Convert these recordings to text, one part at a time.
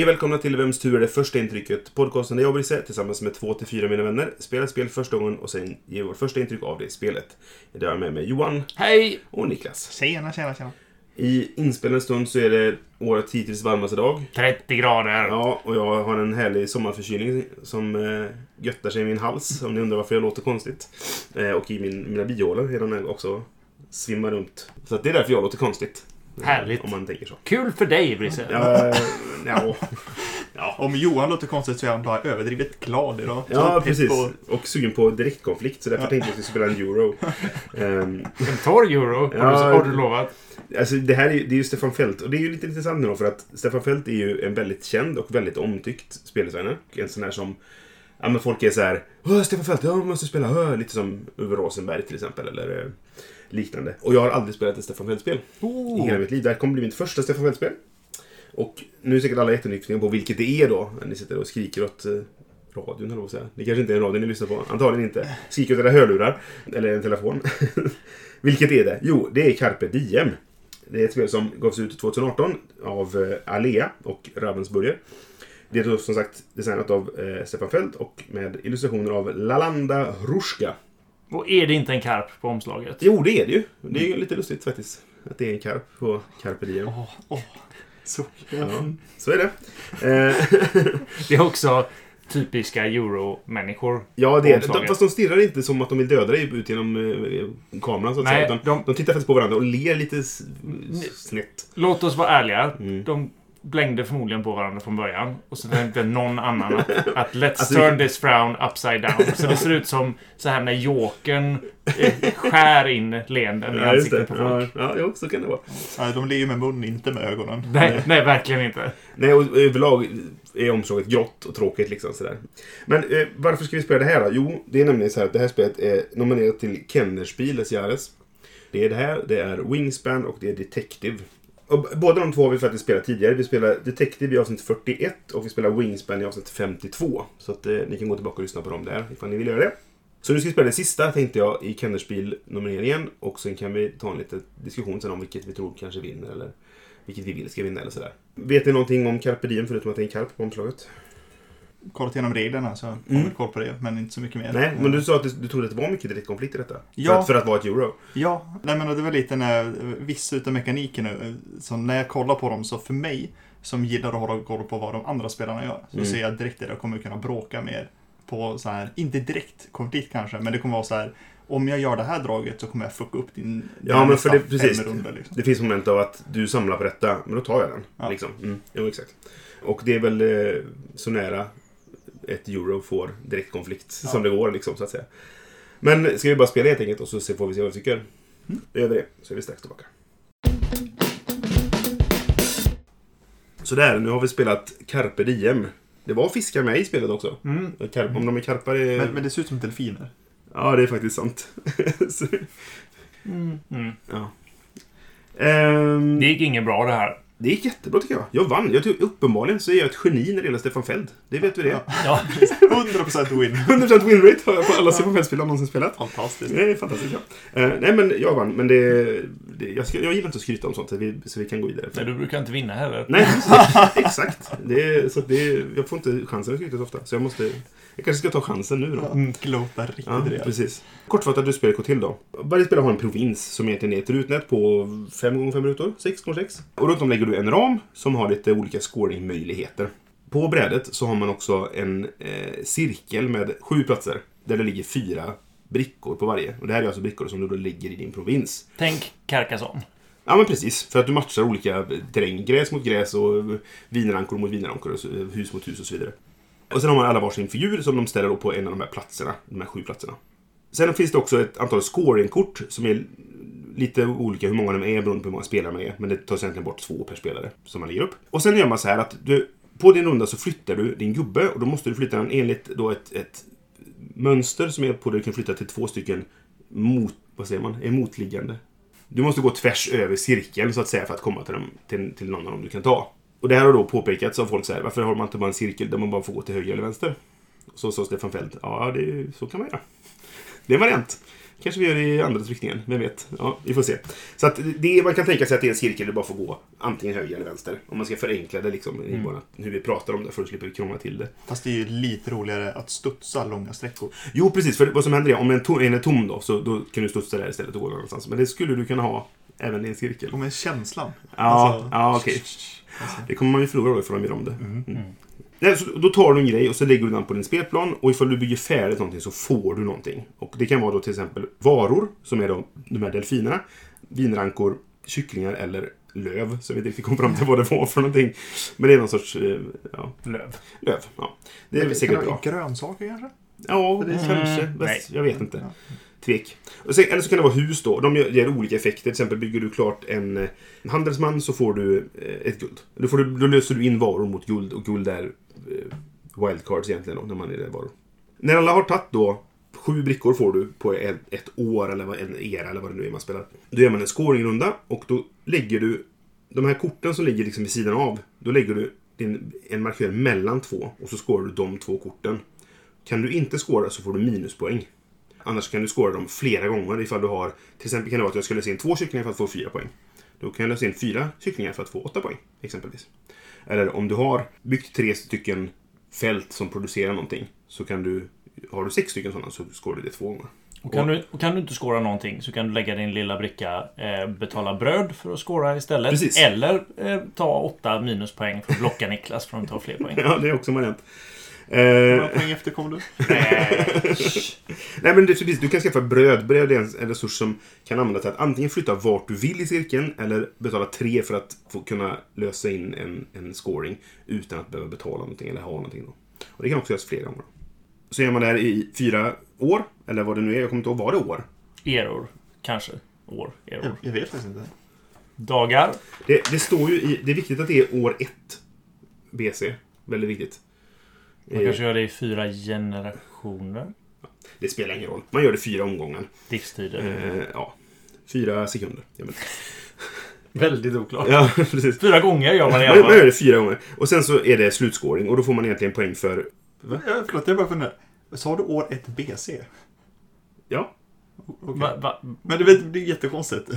Hej och välkomna till Vems tur är det första intrycket? Podcasten där jag, Brisse, tillsammans med två till fyra mina vänner spelar spel första gången och sen ger vårt första intryck av det spelet. Idag har jag med mig Johan Hej! och Niklas. Tjena, tjena, tjena. I inspelande stund så är det årets hittills varmaste dag. 30 grader. Ja, och jag har en härlig sommarförkylning som eh, göttar sig i min hals, om ni undrar varför jag låter konstigt. Eh, och i min, mina bihålor jag också svimmar runt. Så att det är därför jag låter konstigt. Eh, Härligt. Om man tänker så. Kul för dig, Brisse. Ja, eh, ja. ja. Om Johan låter konstigt så är han bara överdrivet glad idag. Så Ja, precis. och- Och sugen på direktkonflikt, så därför tänkte jag att vi skulle spela en euro. Ehm, En torr euro, Ja. har, du, har du lovat. alltså det här är, ju- det är ju Stefan Fält, och det är ju lite intressant nu då, för att Stefan Fält är ju en väldigt känd och väldigt omtyckt speldesigner. En sån här som, ja men folk är så här, Stefan Fält, jag måste spela, Åh", lite som Uwe Rosenberg till exempel, eller eh, liknande. Och jag har aldrig spelat ett Stefan Fält-spel i hela mitt liv. Det här kommer bli mitt första Stefan Fält-spel. Och nu är säkert alla jättenyfikna på vilket det är då, när ni sitter och skriker åt eh, radion, eller vad säga. Det kanske inte är en radio ni lyssnar på. Antagligen inte. Skriker åt era hörlurar. Eller en telefon. vilket är det? Jo, det är Carpe Diem. Det är ett spel som gavs ut 2018 av eh, Alea och Ravensburger. Det är då som sagt designat av eh, Stefan Fält och med illustrationer av Lalanda Ruska. Och är det inte en karp på omslaget? Jo, det är det ju. Det är ju lite lustigt faktiskt. Att det är en karp på Carpe Diem. Åh, åh. Så. Ja, så är det. Eh, Det är också typiska euro-människor. ja, det är omslaget. Fast de stirrar inte som att de vill döda dig ut genom eh, kameran så att Nej, säga. De- de... tittar faktiskt på varandra och ler lite snett. Låt oss vara ärliga. Mm. De blängde förmodligen på varandra från början. Och så tänkte någon annan att, att let's Alltså, turn this frown upside down. Så det ser ut som så här när Jokern eh, skär in leenden i ansiktet på folk. Ja, ja, jo, så kan det vara. Ja, de ler ju med mun, inte med ögonen. Nej, nej, verkligen inte. Nej, och överlag är omslaget grått och tråkigt liksom sådär. Men eh, varför ska vi spela det här då? Jo, det är nämligen så här att det här spelet är nominerat till Kennerspiel des Jahres. Det är det här, det är Wingspan och det är Detective. Och båda de två har vi faktiskt spelat tidigare. Vi spelar Detective i avsnitt 41 och vi spelar Wingspan i avsnitt 52. Så att eh, ni kan gå tillbaka och lyssna på dem där ifall ni vill göra det. Så nu ska vi spela det sista tänkte jag i Kennerspiel-nomineringen och sen kan vi ta en liten diskussion sen om vilket vi tror kanske vinner eller vilket vi vill ska vinna eller sådär. Vet ni någonting om Carpe Diem förutom att det är en karp på omslaget? Kollat igenom reglerna så har Mm. jag koll på det, men inte så mycket mer. Nej, men du sa att du, du trodde att det var mycket direktkonflikt i detta. Ja. För, att, för att vara ett euro. Ja, nej men det var lite när vissa utav mekanikerna, så när jag kollar på dem så för mig, som gillar att hålla koll på vad de andra spelarna gör, så Mm. ser jag direkt att jag kommer kunna bråka mer på så här, inte direkt konflikt kanske, men det kommer vara så här, om jag gör det här draget så kommer jag fucka upp din Ja, men för det- precis. runder, liksom. Det finns moment av att du samlar på detta, men då tar jag den. Ja. Liksom. Mm, jo, exakt. Och det är väl eh, så nära ett euro får direktkonflikt som det går, liksom, så att säga. Men ska vi bara spela helt enkelt och så får vi se vad vi tycker. Gör vi det, så är vi strax tillbaka. Sådär, nu har vi spelat Carpe Diem. Det var fiskar med i spelet också. Mm. Karp, om de är karpar är... Men, men det ser ut som delfiner. Ja, det är faktiskt sant. Så, Mm. ja. Ehm, Det gick inget bra det här. Det gick jättebra tycker jag. Jag vann. Jag tycker, uppenbarligen så är jag ett geni när det gäller Stefan Feld. Det vet du det. Ja. Ja. 100% win. 100% winrate har jag på alla Stefan Feld-spel jag någonsin spelat. Fantastiskt. Det är fantastiskt ja. Eh, nej men jag vann, men det... det jag, ska, jag gillar inte att skryta om sånt, så vi, så vi kan gå vidare. Nej, du brukar inte vinna heller. Nej, exakt. Det så det jag får inte chansen att skryta så ofta. Så jag måste... Jag kanske ska ta chansen nu då. Mm, Glota riktigt Ja, rejält. precis. Kortfattat hur spelet går till då. Varje spelare har en provins som egentligen är ett rutnät på 5 x 5 rutor, 6 x 6 Och runt om lägger du en ram som har lite olika scoringmöjligheter. På brädet så har man också en eh, cirkel med sju platser där det ligger fyra brickor på varje. Och det här är alltså brickor som du då ligger i din provins. Tänk Carcassonne. Ja men precis, för att du matchar olika terräng. Gräs mot gräs och vinrankor mot vinrankor och hus mot hus och så vidare. Och sen har man alla varsin figur som de ställer på en av de här platserna, de här sju platserna. Sen finns det också ett antal scoringkort som är lite olika hur många de är beroende på hur många spelare man är. Men det tas egentligen bort två per spelare som man lägger upp. Och sen gör man så här att du på din runda så flyttar du din gubbe och då måste du flytta den enligt då ett, ett mönster som är på det du kan flytta till två stycken mot, vad säger man, emotliggande. Du måste gå tvärs över cirkeln så att säga för att komma till, dem, till, till någon av dem du kan ta. Och det här har då påpekats av folk så här, varför har man inte bara en cirkel där man bara får gå till höger eller vänster? Så sa Stefan Feld, ja det, så kan man göra. Det är en variant. Kanske vi gör det i andra riktningen, vem vet? Ja, vi får se. Så att det, man kan tänka sig att det är en cirkel du bara får gå antingen höger eller vänster. Om man ska förenkla det liksom, i bara hur vi pratar om det för att slippa krångla till det. Fast det är ju lite roligare att studsa långa sträckor. Jo, precis. För vad som händer är, om en, to- en är tom då, så då kan du studsa där istället och gå någon annanstans. Men det skulle du kunna ha även i en cirkel. Och med känslan. Ja, Alltså- ja okej. Det kommer man ju förlora då ifall de gör om det. Mm. Nej, så då tar du en grej och så lägger du den på din spelplan och ifall du bygger färdigt någonting så får du någonting. Och det kan vara då till exempel varor, som är då de här delfinerna, vinrankor, kycklingar eller löv, så jag vet inte riktigt kom fram till vad det var för någonting. Men det är någon sorts, eh, ja, Löv. löv. Ja. Det är Kan väl säkert det bra. Grönsaker kanske? Ja, Det är- kanske. Mm, jag vet inte. Tvek. Och sen, eller så kan det vara hus då. De ger, olika effekter. Till exempel bygger du klart eh, en handelsman så får du eh, ett guld. Då, får du, då löser du in varor mot guld och guld är eh, wildcards egentligen då, när man är varor. När alla har tagit då Sju brickor får du på ett, ett år eller en era eller vad det nu är man spelar. Då gör man en scoringrunda och då lägger du de här korten som ligger liksom vid sidan av. Då lägger du din, en markör mellan två och så scorar du de två korten. Kan du inte scora så får du minuspoäng. Annars kan du scora dem flera gånger ifall du har... Till exempel kan det vara att jag ska lösa in två kycklingar för att få fyra poäng. Då kan jag lösa in fyra kycklingar för att få åtta poäng, exempelvis. Eller om du har byggt tre stycken fält som producerar någonting så kan du... Har du sex stycken sådana så scorar du det två gånger. Och kan, du, och kan du inte skåra någonting så kan du lägga din lilla bricka, eh, betala bröd för att skåra istället. Precis. Eller eh, ta åtta minuspoäng för att blocka Niklas för att ta fler poäng. Ja, det är också en variant. Hur många Eh, poäng efter kom du? nej, men det, är precis, du kan skaffa bröd. Bröd är en, resurs som kan användas till att antingen flytta vart du vill i cirkeln eller betala tre för att få kunna lösa in en, en scoring utan att behöva betala någonting eller ha någonting. Då. Och det kan också göras flera gånger. Så gör man det här i fyra år, eller vad det nu är. Jag kommer inte ihåg, var det år? Eror. Kanske. År. Jag, Eror. jag vet faktiskt inte. Dagar. Det, det står ju i... Det är viktigt att det är år ett. BC. Väldigt viktigt. Man Eh, kanske gör det i fyra generationer. Det spelar ingen roll. Man gör det fyra omgångar. Livstider. Eh, ja. Fyra sekunder. Väldigt oklart. ja precis. Fyra gånger gör man det Man, man gör det fyra gånger. Och sen så är det slutskåring och då får man egentligen poäng för... Ja, förlåt, jag bara funderar. Sa du år 1 BC? Ja, Okej. Va, va, Men du vet, det är jättekonstigt.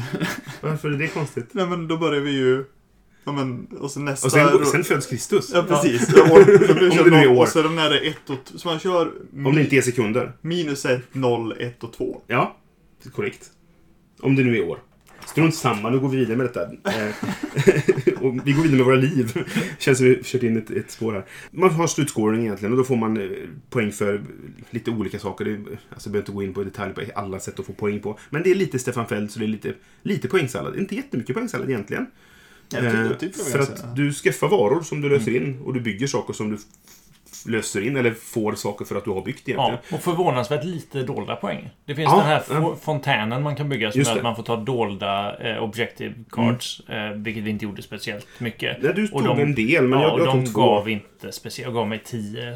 varför är det konstigt? Nej men då börjar vi ju... Ja men, och så nästa... Och sen, sen föds Kristus. Ja precis. Ja. År, Om det nu är noll, år. Och så den här är 1 och... Så man kör Om det inte är sekunder. minus 1, 0, 1 och 2. Ja, korrekt. Om det nu är år. Strunt samma, nu går vi vidare med detta. Eh, och vi går vidare med våra liv. Känns som vi kört in ett, ett spår här. Man har slutscoring egentligen och då får man eh, poäng för lite olika saker. Det, alltså, jag behöver inte gå in på detalj på alla sätt att få poäng på. Men det är lite Stefan Feld, så det är lite, lite poängsallad. Inte jättemycket poängsallad egentligen. Eh, för att du skaffar varor som du löser in och du bygger saker som du löser in eller får saker för att du har byggt egentligen. ja, och förvånansvärt lite dolda poäng. Det finns Ja, den här ja. fo- fontänen man kan bygga som gör att. Mm. man får ta dolda eh, objective cards. Eh, vilket vi inte gjorde speciellt mycket. Nej, du Och tog de- en del, men ja, jag, och jag de tog två. gav inte speciellt. Jag gav mig 10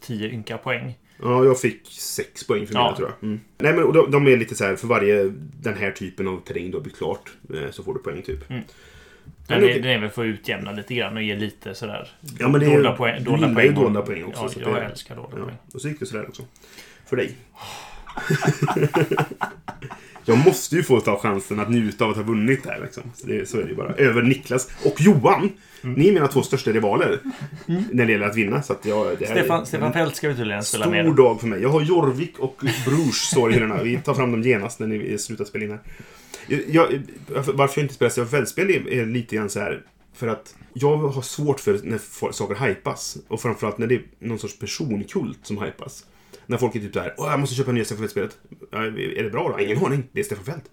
10 ynka poäng. Ja, jag fick sex poäng för mina Ja. tror jag. Mm. Nej, men de, de är lite så här, för varje den här typen av terräng du har byggt klart eh, så får du poäng typ. Mm. Den, är, den är väl för att utjämna lite grann och ge lite sådär Ja, men det är, dolda poäng. du Dolda ju poäng dolda poäng också. Ja, så jag det, älskar dolda ja. poäng. Och så gick det sådär också. För dig. jag måste ju få ta chansen att njuta av att ha vunnit här. Liksom. Så, det, så är det ju bara. Över Niklas och Johan. Mm. Ni är mina två största rivaler. När det gäller att vinna. Så att jag, det här Stefan, är Stefan Fält ska vi tydligen spela Stor med. dag för mig. Jag har Jorvik och Bruges står i hyllorna. Vi tar fram dem genast när ni slutar spela in här. Jag, varför jag inte spelar CFL-spel är, är lite grann så här. För att jag har svårt för när saker hypas. Och framförallt när det är någon sorts personkult som hypas. När folk är typ så här, Åh, jag måste köpa nya CFL-spelet. Är det bra då? Ingen aning. Det är Stefan Fält.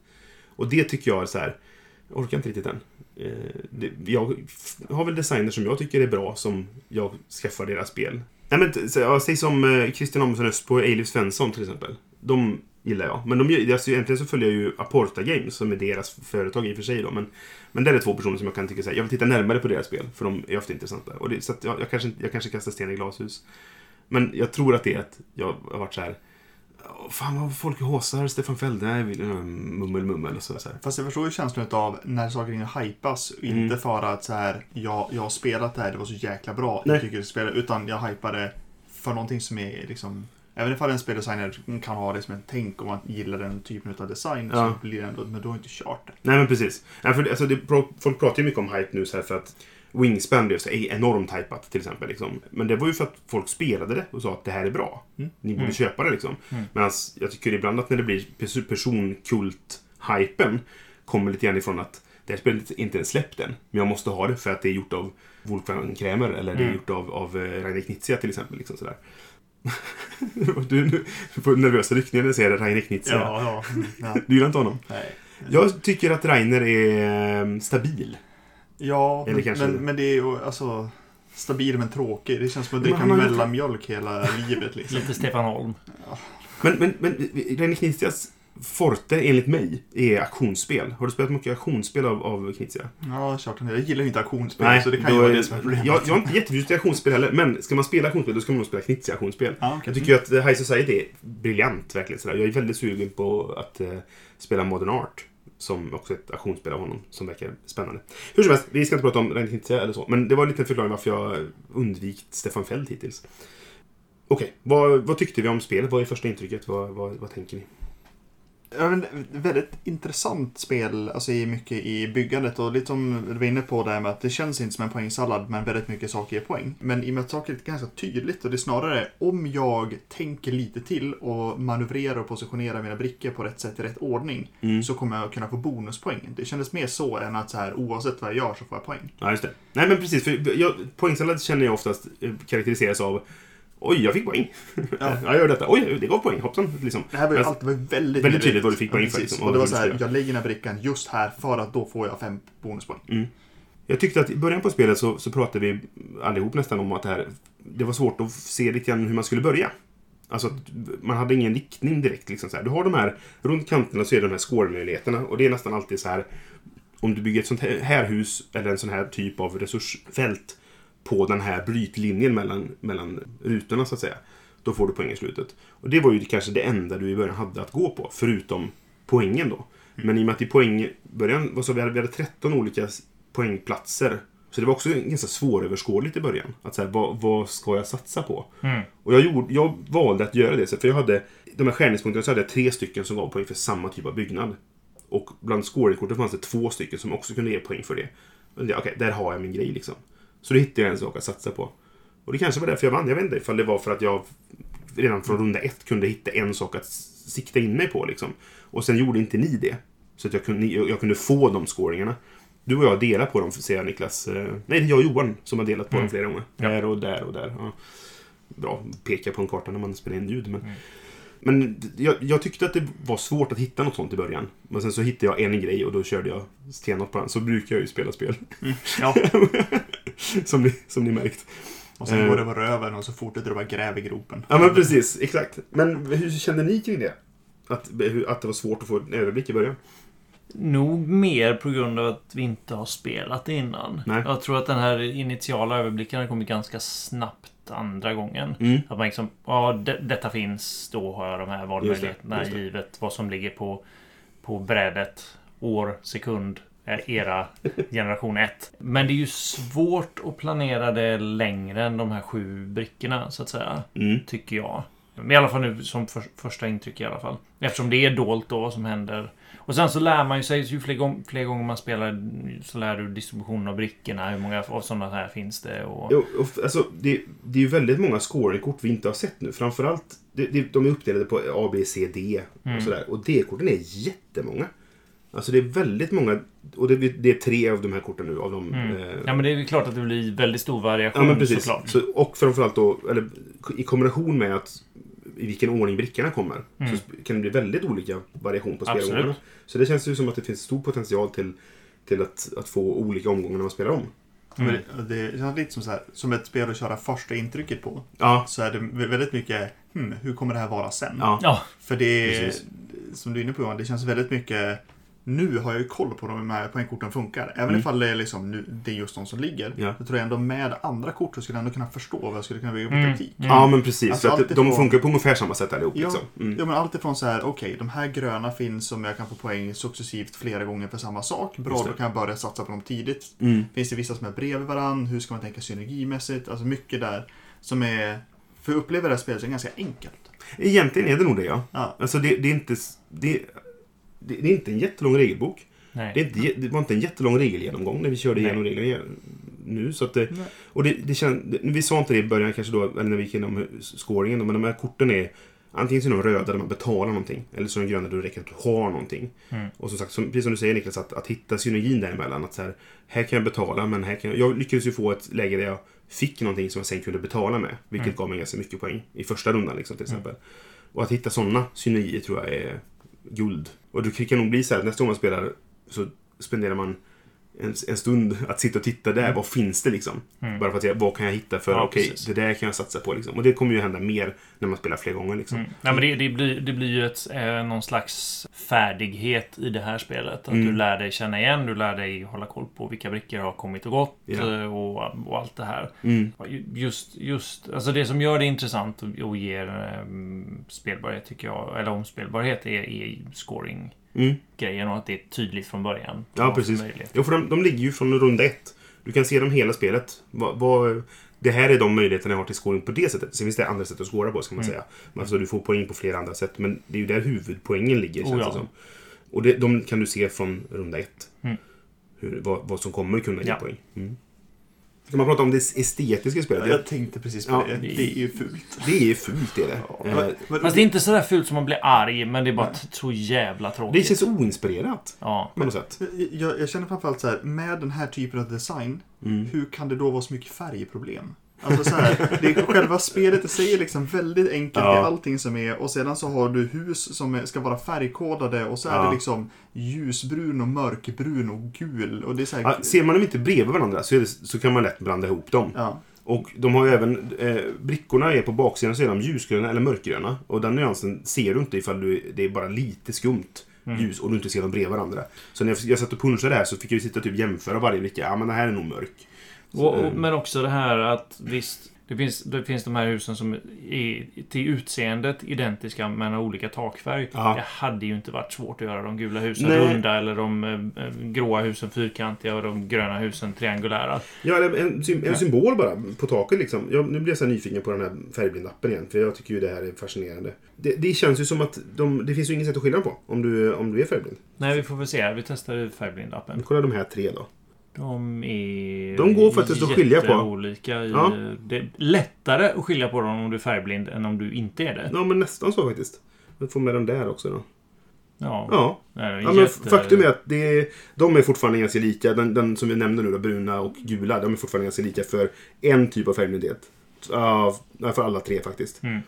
Och det tycker jag är så här. Jag orkar inte riktigt än. Eh, jag har väl designer som jag tycker är bra som jag skaffar deras spel. Nej, men, säg som eh, Christian Amundsen Öst på Eilif Svensson till exempel. De gillar jag. Men de, alltså, egentligen så följer jag ju Aporta Games som är deras företag i och för sig. Då. Men, men det är två personer som jag kan tycka så jag vill titta närmare på deras spel. För de är ofta intressanta. Och det, så att jag, jag, kanske, jag kanske kastar sten i glashus. Men jag tror att det är att jag har varit så här. "Åh, Fan vad folk håsar Stefan Felde. Mm, mummel mummel och så. så här. Fast jag förstår ju känslan av när saker och ting hypas. Mm. Inte för att så här, jag, jag har spelat det här, det var så jäkla bra. Nej. Jag tycker det spelar, utan jag hypar det för någonting som är liksom Även ifall en speldesigner kan ha det som en tänk om man gillar den typen av design Ja. så blir det ändå, men du har inte kört det. Nej men precis. Nej, för, alltså, det, folk pratar ju mycket om hype nu så här för att Wingspan blev så är enormt hypat till exempel. Liksom. Men det var ju för att folk spelade det och sa att det här är bra. Mm. Ni borde Mm. köpa det liksom. Mm. Medan jag tycker ibland att när det blir pers- personkult-hypen kommer lite grann ifrån att det här spelet är inte ens släppt än. Men jag måste ha det för att det är gjort av Wolfgang Krämer eller det är Mm. gjort av, av eh, Rainer Knizia till exempel. Liksom sådär. du, du får nervösa ryckningar när jag säger Rainer Knizia. ja. mm, ja. Du gillar inte honom? Nej. Jag tycker att Rainer är eh, stabil. Ja, Eller men, kanske- men, men det är ju alltså stabil men tråkig. Det känns som att dricka mellanmjölk hela livet liksom. Lite Stefan Holm. Men, men, men Reine Knizias forte, enligt mig, är aktionsspel. Har du spelat mycket aktionsspel av, av Knizia? Ja, klart. Jag gillar ju inte auktionsspel så det kan ju vara det som är problemet. jag, jag är inte jätteförtjust i aktionsspel heller, men ska man spela aktionsspel då ska man nog spela Knizia aktionsspel. Ja, okej. Jag tycker ju att High Society är briljant, verkligen. Sådär. Jag är väldigt sugen på att eh, spela Modern Art. Som också är ett auktionsspel av honom, som verkar spännande. Hur som helst, vi ska inte prata om Reine Knizia eller så. Men det var en liten förklaring varför jag undvikit Stefan Feld hittills. Okej, vad, vad tyckte vi om spelet? Vad är första intrycket? Vad, vad, vad tänker ni? Väldigt intressant spel, alltså i mycket i byggandet och lite som du var inne på där med att det känns inte som en poängsallad men väldigt mycket saker ger poäng. Men i och med att saker är ganska tydligt och det är snarare om jag tänker lite till och manövrerar och positionerar mina brickor på rätt sätt i rätt ordning Mm. så kommer jag kunna få bonuspoäng. Det kändes mer så än att så här oavsett vad jag gör så får jag poäng. Ja, just det. Nej, men precis. För jag, poängsallad känner jag oftast eh, karaktäriseras av Oj, jag fick poäng. Ja. jag gör detta. Oj, det gav poäng. Hoppsan. Liksom. Det här var ju Men- alltid var väldigt, Väldigt tydligt vad du fick poäng för, precis. liksom, Och det var så här, jag lägger den här brickan just här för att då får jag fem bonuspoäng. Jag tyckte att i början på spelet så, så pratade vi allihop nästan om att det här det var svårt att se lite grann hur man skulle börja. Alltså, man hade ingen riktning direkt. Liksom så här. Du har de här, runt kanterna så är det de här score-möjligheterna. Och det är nästan alltid så här, om du bygger ett sånt här, här hus eller en sån här typ av resursfält på den här brytlinjen mellan, mellan rutorna så att säga. Då får du poäng i slutet. Och det var ju kanske det enda du i början hade att gå på, förutom poängen då. Men i och med att i poäng början, vad sa vi, hade- vi hade 13 olika poängplatser. Så det var också ganska svåröverskådligt i början. Att så här, vad, vad ska jag satsa på? Mm. Och jag, gjorde, jag valde att göra det, för jag hade de här skärningspunkterna så hade jag tre stycken som gav poäng för samma typ av byggnad. Och bland scorekorten fanns det två stycken som också kunde ge poäng för det. Okej, där har jag min grej liksom. Så då hittade jag en sak att satsa på. Och det kanske var därför jag vann. Jag vet inte ifall det var för att jag redan från runda ett kunde hitta en sak att sikta in mig på. Liksom. Och sen gjorde inte ni det. Så att jag kunde, jag kunde få de scoringarna. Du och jag delar på dem, säger jag Niklas. Eh, Nej, det är jag och Johan som har delat på Mm. dem flera gånger. Ja. Där och där och där. Ja. Bra, peka på en karta när man spelar in ljud. Men, Mm. men jag, jag tyckte att det var svårt att hitta något sånt i början. Men sen så hittade jag en grej och då körde jag stenhårt på den. Så brukar jag ju spela spel. Ja. som, ni, som ni märkt. Och sen Eh. går det över röven och så fortsätter du bara gräva i gropen. Ja, men precis. Exakt. Men hur kände ni kring det? Att, att det var svårt att få en överblick i början? Nog mer på grund av att vi inte har spelat det innan. Nej. Jag tror att den här initiala överblicken har kommit ganska snabbt andra gången. Mm. Att man liksom, ja, de, detta finns, då har jag de här valmöjligheterna det, givet vad som ligger på, på brädet. År, sekund, eh, era generation 1. Men det är ju svårt att planera det längre än de här sju brickorna, så att säga. Mm. Tycker jag. Men I alla fall nu som för, första intryck i alla fall. Eftersom det är dolt då som händer. Och sen så lär man ju sig, ju fler, gång, fler gånger man spelar så lär du distributionen av brickorna. Hur många av sådana här finns det? Och... Jo, och, alltså, det, det är ju väldigt många scoringkort vi inte har sett nu. Framförallt, det, det, de är uppdelade på A, B, C, D Mm. och sådär. Och D-korten är jättemånga. Alltså det är väldigt många. Och det, det är tre av de här korten nu. Av de, Mm. eh, Ja men det är ju klart att det blir väldigt stor variation Ja, men precis. såklart. Så, och framförallt då, eller i kombination med att i vilken ordning brickorna kommer. Mm. Så kan det bli väldigt olika variation på spelomgångarna. Så det känns ju som att det finns stor potential till, till att, att få olika omgångar när man spelar om. Mm. Men Det känns lite som, så här, som ett spel att köra första intrycket på. Ja. Så är det väldigt mycket, hmm, hur kommer det här vara sen? Ja. För det är, som du är inne på Johan, det känns väldigt mycket nu har jag ju koll på de här poängkorten funkar. Även Mm. ifall det är, liksom, nu, det är just de som ligger. Ja. Så tror jag ändå med andra kort så skulle jag ändå kunna förstå vad jag skulle kunna bygga på Mm. taktik. Mm. Ja, men precis. Alltså, att allt de ifrån- funkar på ungefär samma sätt allihop. Ja, Liksom. Mm. ja men allt ifrån så här, okej, de här gröna finns som jag kan få poäng successivt flera gånger för samma sak. Bra, då kan jag börja satsa på dem tidigt. Mm. Finns det vissa som är bredvid varandra? Hur ska man tänka synergimässigt? Alltså mycket där som är, för att uppleva det här spelet så är det ganska enkelt. Egentligen är det nog det, ja. Ja, Alltså, det, det är inte... Det, det, det är inte en jättelång regelbok. nej. Det, inte, det var inte en jättelång regelgenomgång när vi körde Nej. igenom reglerna nu. Så att det, Nej. och det, det känd, vi sa inte det i början kanske då, eller när vi gick igenom scoringen, men de här korten är Antingen så är de röda där man betalar någonting, eller så är de gröna där du räcker att du har någonting. Mm. Och som sagt, som, precis som du säger Niklas, att, att hitta synergin däremellan. Att så här, här kan jag betala, men här kan jag... Jag lyckades ju få ett läge där jag fick någonting som jag sen kunde betala med. Vilket Mm. gav mig ganska mycket poäng i första rundan liksom, till exempel. Och att hitta sådana synergier tror jag är guld. Och du kan nog bli så här att nästa gång man spelar så spenderar man en, en stund att sitta och titta där. Vad finns det liksom? Mm. Bara för att jag, vad kan jag hitta för, Ja, okej, precis. det där kan jag satsa på liksom. Och det kommer ju hända mer när man spelar fler gånger liksom. Mm. Nej, men det, det, blir, det blir ju ett, eh, någon slags färdighet i det här spelet. Att Mm. du lär dig känna igen, du lär dig hålla koll på vilka brickor har kommit och gått Ja. eh, och, och allt det här. Mm. Just, just, alltså det som gör det intressant och, och ger eh, spelbarhet tycker jag, eller omspelbarhet, är, är scoring-grejen Mm. och att det är tydligt från början. Ja, precis. Jo, för de, de ligger ju från runda ett. Du kan se dem hela spelet. Vad, vad, det här är de möjligheterna jag har till scoring på det sättet. Sen finns det andra sätt att scora på, ska man Mm. säga. Alltså, du får poäng på flera andra sätt. Men det är ju där huvudpoängen ligger, Oh, känns ja. det som. Och det, de kan du se från runda ett. Mm. Hur, vad, vad som kommer kunna ge Ja. poäng. Mm. Ska man prata om det estetiska spelet? Det, jag tänkte precis på Ja. det. Det är ju fult. det är fult, det är det. Ja. Eh, Men- Fast det är inte sådär fult som man blir arg, men det är bara så jävla Det tråkigt. känns oinspirerat, Ja. på något sätt. Jag, jag känner framförallt så här, med den här typen av design, Mm. hur kan det då vara så mycket färgproblem? Alltså så här, det är själva spelet i sig är liksom väldigt enkelt Ja. i allting som är och sedan så har du hus som är, ska vara färgkodade och så är Ja. det liksom ljusbrun och mörkbrun och gul och det är så här, Ja, ser man dem inte bredvid varandra så, är det, så kan man lätt blanda ihop dem. ja. Och de har ju även... Eh, brickorna är på baksidan så är de ljusgröna eller mörkgröna. Och den nyansen ser du inte ifall du, det är bara lite skumt Mm. ljus och du inte ser dem bredvid varandra. Så när jag, jag satt och punschade här så fick jag ju sitta och typ jämföra varje bricka. Ja, men den här är nog mörk. Och, och, men också det här att visst, det finns, det finns de här husen som är till utseendet identiska men har olika takfärg. Ja. Det hade ju inte varit svårt att göra de gula husen Nej. runda eller de eh, gråa husen fyrkantiga och de gröna husen triangulära. Ja, eller en, en symbol bara på taket liksom. Jag, nu blir jag så nyfiken på den här färgblindappen igen. För jag tycker ju det här är fascinerande. Det, det känns ju som att de, det finns ju inget sätt att skilja på om du, om du är färgblind. Nej, vi får väl se. Vi testar färgblindappen. Kolla de här tre då. De är... De går faktiskt att skilja på. jätteolika I, Ja. Det är lättare att skilja på dem om du är färgblind än om du inte är det. Ja, men nästan så faktiskt. Jag får med den där också då. Ja. Ja, Nej, Ja, men Faktum är att det är, de är fortfarande ganska lika. Den, den som vi nämnde nu, då, bruna och gula, de är fortfarande ganska lika för en typ av färgblindhet. Ja, för alla tre faktiskt. Mm.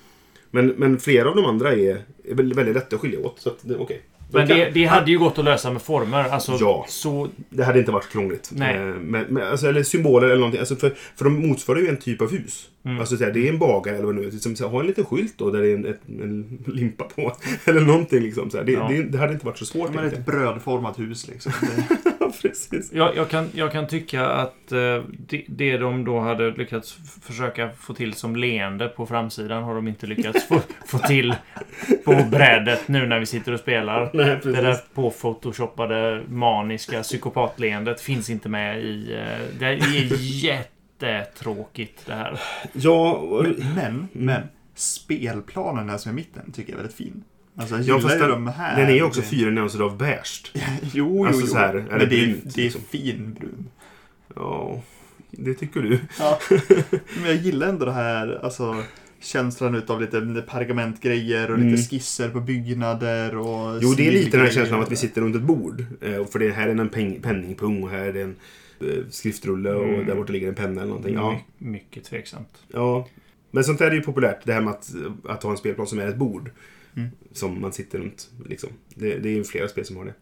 Men, men flera av de andra är, är väl- väldigt lätta att skilja åt. Så att, okej. De Men kan- det, det hade ju gått att lösa med former. Alltså, Ja. så... Det hade inte varit krångligt. Nej. Eh, Men, men, alltså, eller symboler eller någonting. Alltså för, för de motsvarar ju en typ av hus. Mm. Alltså här, det är en bagare eller vad det nu är. Som, så här, ha en liten skylt då där det är en, ett, en limpa på. eller någonting liksom. Så här. Det, Ja. det, det hade inte varit så svårt. Men ett brödformat hus liksom. Precis. Jag, jag, kan, jag kan tycka att eh, det, det de då hade lyckats försöka få till som leende på framsidan har de inte lyckats få, få till på brädet nu när vi sitter och spelar. Nej, Det där påphotoshoppade maniska psykopatleendet finns inte med i... eh, Det är jättetråkigt det här. Ja, och- men, men, men spelplanen här som är i mitten tycker jag är väldigt fin. Alltså jag Ja, gillar fast ju den- de här. den är ju också Det- fyra nyanser av beige. Jo, jo, Alltså jo. så här, eller men det är, brunt, det är liksom. fin brun. Ja, det tycker du. Ja. Men jag gillar ändå det här, alltså känslan utav lite pergamentgrejer och Mm. lite skisser på byggnader och Jo, det är lite den här känslan av att vi sitter runt ett bord. Eh, För det här är en peng, penningpung och här är det en eh, skriftrulle och Mm. där borta ligger en penna eller någonting. Ja, My, mycket tveksamt. ja. Men sånt där är ju populärt. Det här med att, att ha en spelplan som är ett bord. Mm. Som man sitter runt. Liksom. Det, det är ju flera spel som har det.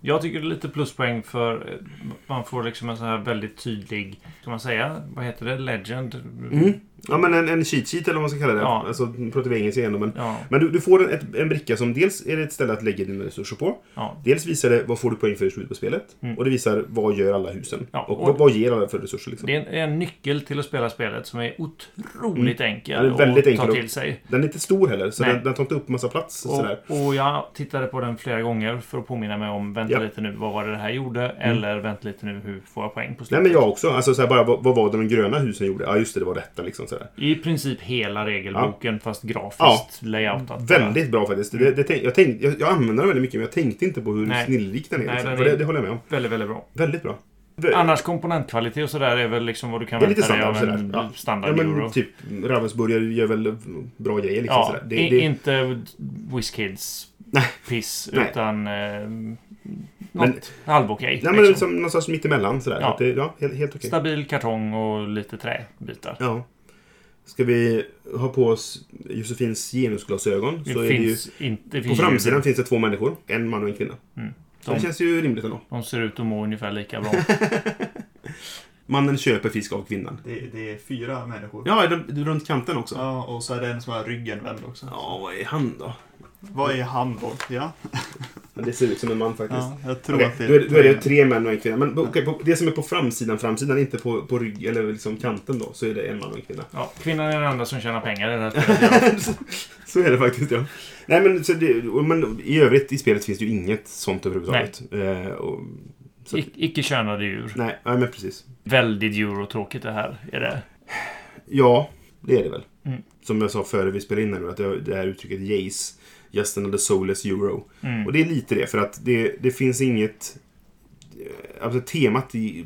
Jag tycker det är lite pluspoäng för eh, man får liksom en sån här väldigt tydlig, ska man säga, vad heter det, legend? Mm. Ja, men en, en cheat sheet eller vad man ska kalla det. Ja. Alltså, pratar vi engelska igen men... Ja, Men du, du får en, en bricka som dels är det ett ställe att lägga dina resurser på. ja. Dels visar det vad får du poäng för i slutet på spelet. Mm. Och det visar vad gör alla husen. Ja, och, och- vad, vad ger alla för resurser liksom. Det är en, en nyckel till att spela spelet som är otroligt enkel Ja, det är väldigt att enkel ta till sig. Den är inte stor heller, så Nej. den, den tar inte upp massa plats. Och sådär. Och, jag tittade på den flera gånger för att påminna mig om vänta lite nu, vad var det det här gjorde? Eller vänta lite nu, hur får jag poäng på Nej slutet? men jag också. Alltså såhär, bara vad, vad var det de gröna husen gjorde? Ja just det, det var detta liksom sådär. I princip hela regelboken fast grafiskt Ja. layoutat. Väldigt bra faktiskt. Det, det tänk, jag, tänk, jag, jag använder den väldigt mycket men jag tänkte inte på hur Nej. snillrik den är. Nej, liksom. den är- det, det håller jag med om. Väldigt, väldigt bra. Väldigt bra. Annars komponentkvalitet och sådär är väl liksom vad du kan Det vänta dig av en. Ja. standard Ja euro. men typ Ravensburgare gör väl bra grejer liksom ja, sådär. Det, i- det, inte WizKids Nej. piss, Nej. utan eh, något halvokej. Nej men det är liksom. som någon sorts mittemellan sådär. Ja. Ja. Det, ja, helt, helt okej. Stabil kartong och lite träbitar. Ja. Ska vi ha på oss Josefins genusglasögon Det så är det ju... inte... Det På finns framsidan ju, finns det två människor. En man och en kvinna. Så det de, känns ju rimligt ändå. de ser ut att må ungefär lika bra. Mannen köper fisk av kvinnan. Det, det är fyra människor. Ja, är det runt kanten också. Ja, Ja, och så är det en som har ryggen vänd också. vad är han då? Vad är han då? Ja, Det ser ut som en man faktiskt. ja jag tror Okej, att det då, är, det- då är det tre män och en kvinna. Men okej, på, det som är på framsidan, framsidan, inte på, på rygg eller liksom kanten då, så är det en man och en kvinna. Ja, kvinnan är den enda som tjänar pengar i det här spelet. Ja. så är det faktiskt, ja. Nej, men, så det, och- men i övrigt i spelet finns det ju inget sånt överhuvudtaget. Eh, och, så, I- Icke-könade djur. nej, nej, men precis. Väldigt eurotråkigt det här. Är det. Ja, det är det väl. Mm. Som jag sa före vi spelade in här nu, att det, det här uttrycket Jace, Just another soulless euro. Mm. Och det är lite det, för att det, det finns inget... eh, Alltså temat i,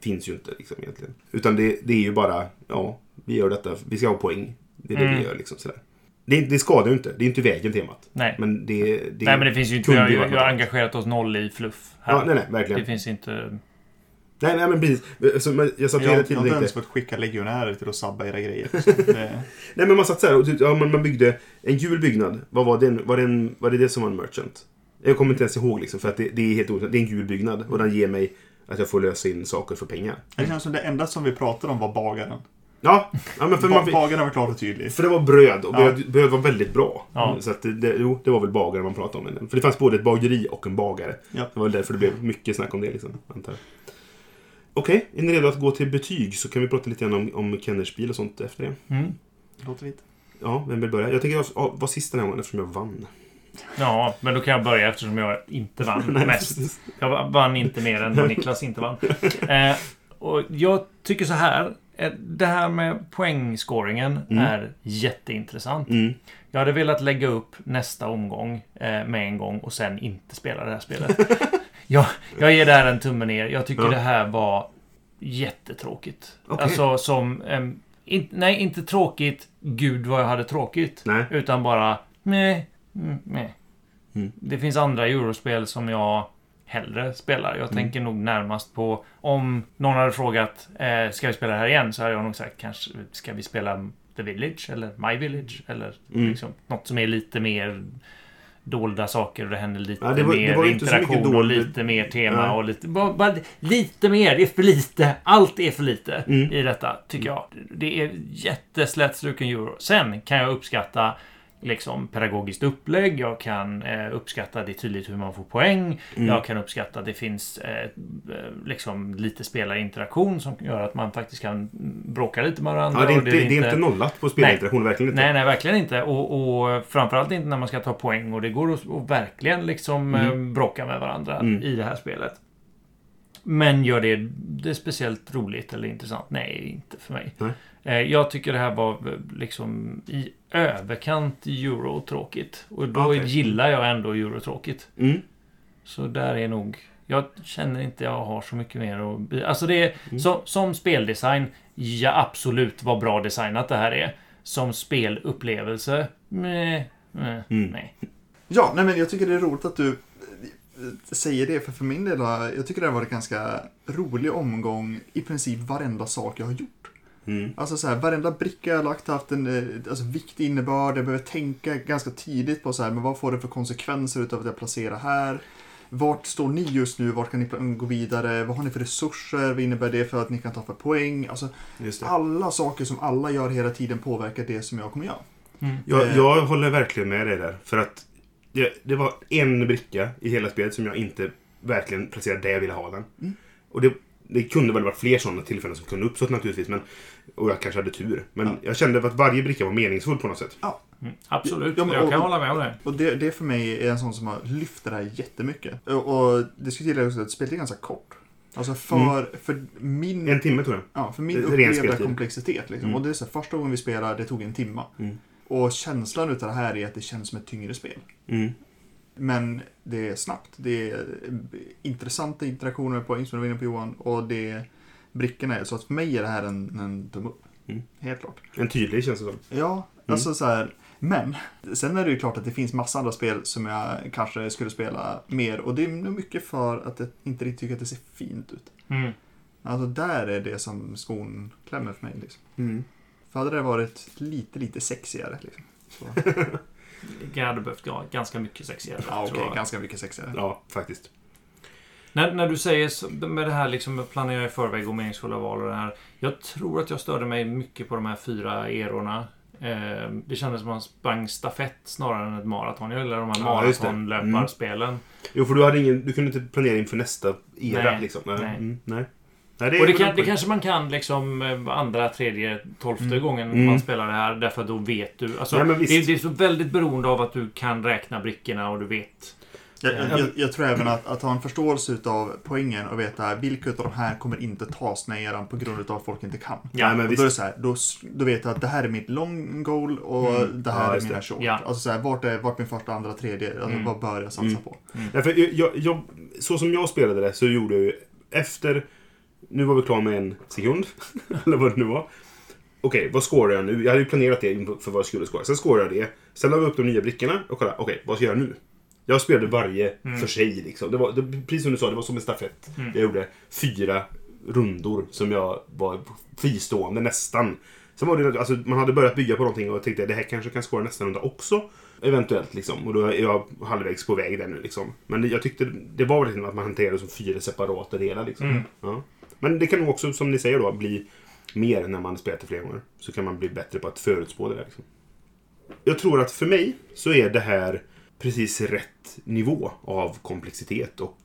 finns ju inte liksom egentligen. Utan det, det är ju bara, ja, vi gör detta, vi ska ha poäng. Det är det Mm. vi gör liksom sådär. Det, det skadar ju inte, det är inte vägen temat. Nej. Men det... det nej, men det finns ju inte... Vi har, vi har engagerat oss noll i fluff här. Ja, nej, nej, verkligen. Det finns inte... Nej, nej, men precis. Så, men jag satt Jag, hela jag tiden har och inte ens fått skicka legionärer till att sabba era grejer. Det, Nej, men man satt så här och typ, ja, man, man byggde en gul byggnad. Vad var den? Var, den, var det det som var en merchant? Jag kommer inte ens ihåg liksom, för att det, det är helt otroligt. Det är en gul byggnad och den ger mig att jag får lösa in saker för pengar. det känns som det enda som vi pratade om var bagaren. Ja, ja men för man, bagaren var klart och tydligt. För det var bröd och Ja. bröd, bröd var väldigt bra. Ja. Så att det, det, jo, det var väl bagare man pratade om. För det fanns både ett bageri och en bagare. Ja. Det var väl därför det blev mycket snack om det. Liksom, antar jag. Okej, är ni redo att gå till betyg så kan vi prata lite grann om, om Kenners bil och sånt efter det. Mm. Låter lite. Ja, vem vill börja? Jag tänker jag ja, var sist den här gången eftersom jag vann. Ja, men då kan jag börja eftersom jag inte vann mest. Jag vann inte mer än vad Niklas inte vann. Eh, och jag tycker så här. eh, Det här med poängscoringen Mm. är jätteintressant. Mm. Jag hade velat lägga upp nästa omgång eh, med en gång och sen inte spela det här spelet. jag, jag ger det här en tumme ner. Jag tycker Ja. det här var jättetråkigt. Okej. Alltså som... em, in, nej, inte tråkigt. Gud vad jag hade tråkigt. Nej. Utan bara... Mm, meh. Mm. Det finns andra eurospel som jag hellre spelar. Jag Mm. tänker nog närmast på... Om någon hade frågat eh, ska vi spela det här igen? Så hade jag nog sagt kanske ska vi spela The Village eller My Village eller Mm. liksom, något som är lite mer dolda saker och det händer lite Ja, det var- det mer mycket interaktion och lite mer tema Nej. och lite... Bara, bara lite mer. Det är för lite. Allt är för lite Mm. i detta, tycker jag. Det är jätteslätstruken euro. Sen kan jag uppskatta liksom pedagogiskt upplägg. Jag kan eh, uppskatta det är tydligt hur man får poäng. Mm. Jag kan uppskatta att det finns eh, eh, liksom lite spelarinteraktion som gör att man faktiskt kan bråka lite med varandra. Ja, det är, och inte, det är inte nollat på spelinteraktion, verkligen inte. Nej, nej, verkligen inte. Och, och framförallt inte när man ska ta poäng. Och det går att, att verkligen liksom Mm. eh, bråka med varandra Mm. i det här spelet. Men gör det, det speciellt roligt eller intressant? Nej, inte för mig. Nej. Eh, Jag tycker det här var eh, liksom i överkant eurotråkigt. Och då Okej. gillar jag ändå eurotråkigt. Mm. Så där är nog... Jag känner inte jag har så mycket mer att... Alltså det är... Mm. Som, som speldesign, ja absolut vad bra designat det här är. Som spelupplevelse, meh, meh, Mm. nej. Ja, nej men jag tycker det är roligt att du eh, säger det, för för min del jag tycker det har varit en ganska rolig omgång i princip varenda sak jag har gjort. Mm. Alltså så här, varenda bricka jag har lagt har haft en eh, alltså, viktig innebörd. Jag behöver tänka ganska tidigt på så här, men vad får det för konsekvenser utav att jag placerar här? vart står ni just nu? Vart kan ni gå vidare? Vad har ni för resurser? Vad innebär det för att ni kan ta för poäng? Alltså, Just det. alla saker som alla gör hela tiden påverkar det som jag kommer göra. Jag, Eh. jag håller verkligen med dig där. För att det, det var en bricka i hela spelet som jag inte verkligen placerade där jag ville ha den. Mm. Och det, det kunde väl varit fler sådana tillfällen som kunde uppstått naturligtvis. Men, och jag kanske hade tur. Men Ja. jag kände att varje bricka var meningsfull på något sätt. Mm, absolut, Ja, men- jag kan och- hålla med om det. Och det, det för mig är en sån som har lyft det här jättemycket. Och, och det ska tilläggas också att spelet är ganska kort. Alltså för, för min, Mm. En timme tror jag. ja, för min upplevda komplexitet. Liksom. Mm. Och det är så här, första gången vi spelade, det tog en timma. Mm. Och känslan utav det här är att det känns som ett tyngre spel. Mm. Men det är snabbt. Det är intressanta interaktioner med poäng som du var inne på Johan. Och det brickorna är så att för mig är det här en, en tumme upp. Mm. Helt klart. En tydlig känns det som. Ja, alltså så här. Men sen är det ju klart att det finns massa andra spel som jag kanske skulle spela mer. Och det är nog mycket för att jag inte riktigt tycker att det ser fint ut. Mm. Alltså där är det som skon klämmer för mig. Liksom. Mm. För hade det varit lite, lite sexigare. Liksom. Jag hade behövt ja, ganska mycket sexigare. Ja, okej, jag. ganska mycket sexigare. Ja, faktiskt. När, när du säger så- med det här liksom planera i förväg och meningsfulla val och det här. Jag tror att jag störde mig mycket på de här fyra erorna. Eh, det kändes som att man sprang stafett snarare än ett maraton. Jag gillar de här Ja, det. maratonlöparspelen. Jo, för du, hade ingen, du kunde inte planera inför nästa era. Nej, liksom. Nej. nej. Mm, nej. Nej det är Och det, kan, det kanske man kan liksom eh, andra, tredje, tolfte Mm. gången Mm. man spelar det här. Därför då vet du. Alltså, Ja, men det, visst. det är så väldigt beroende av att du kan räkna brickorna och du vet. Jag, Ja. jag, jag tror även att, att ha en förståelse utav poängen och veta vilka utav de här kommer inte tas med eran på grund av att folk inte kan. Ja, men och då är det så här, då, då vet jag att det här är mitt long goal och Mm. det här Ja, är mina det. short. Ja. Alltså så här, vart är vart min första, andra, tredje? Alltså, Mm. Vad bör jag satsa Mm. på? Därför jag, jag, jag, så som jag spelade det så gjorde jag ju efter... Nu var vi klara med en sekund. eller vad det nu var. Okej, vad scorar jag nu? Jag hade ju planerat det inför vad jag skulle scora. Sen scorar jag det. Sen la vi upp de nya brickorna och kolla, okej, vad ska jag göra nu? Jag spelade varje Mm. för sig. Liksom. Det var, det, precis som du sa, det var som en stafett. Mm. Jag gjorde fyra rundor som jag var fristående nästan. Sen var det, alltså, man hade börjat bygga på någonting och tänkte det här kanske kan skåra nästa runda också. Eventuellt liksom. Och då är jag halvvägs på väg där nu liksom. Men jag tyckte det var verkligen att man hanterade det som fyra separata delar liksom. Mm. Ja. Men det kan nog också, som ni säger då, bli mer när man spelat det flera gånger. Så kan man bli bättre på att förutspå det där. Liksom. Jag tror att för mig så är det här precis rätt nivå av komplexitet och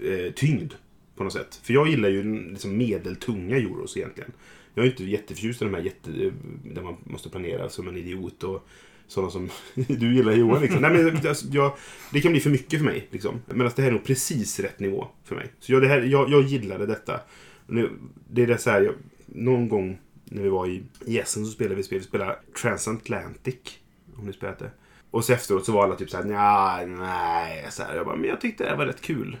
eh, tyngd. På något sätt. För jag gillar ju liksom medeltunga euros egentligen. Jag är inte jätteförtjust i de här jätte, eh, där man måste planera som en idiot och sådana som du gillar Johan. Liksom. Nej, men, alltså, jag, det kan bli för mycket för mig. Liksom. Men alltså, det här är nog precis rätt nivå för mig. Så jag, det här, jag, jag gillade detta. Nu, det är det så här, jag, någon gång när vi var i, Essen så spelade vi spel. Vi spelade Transatlantic. Om ni spelat det. Och så efteråt så var alla typ såhär, nja, nej. Så här, jag bara, men jag tyckte det här var rätt kul.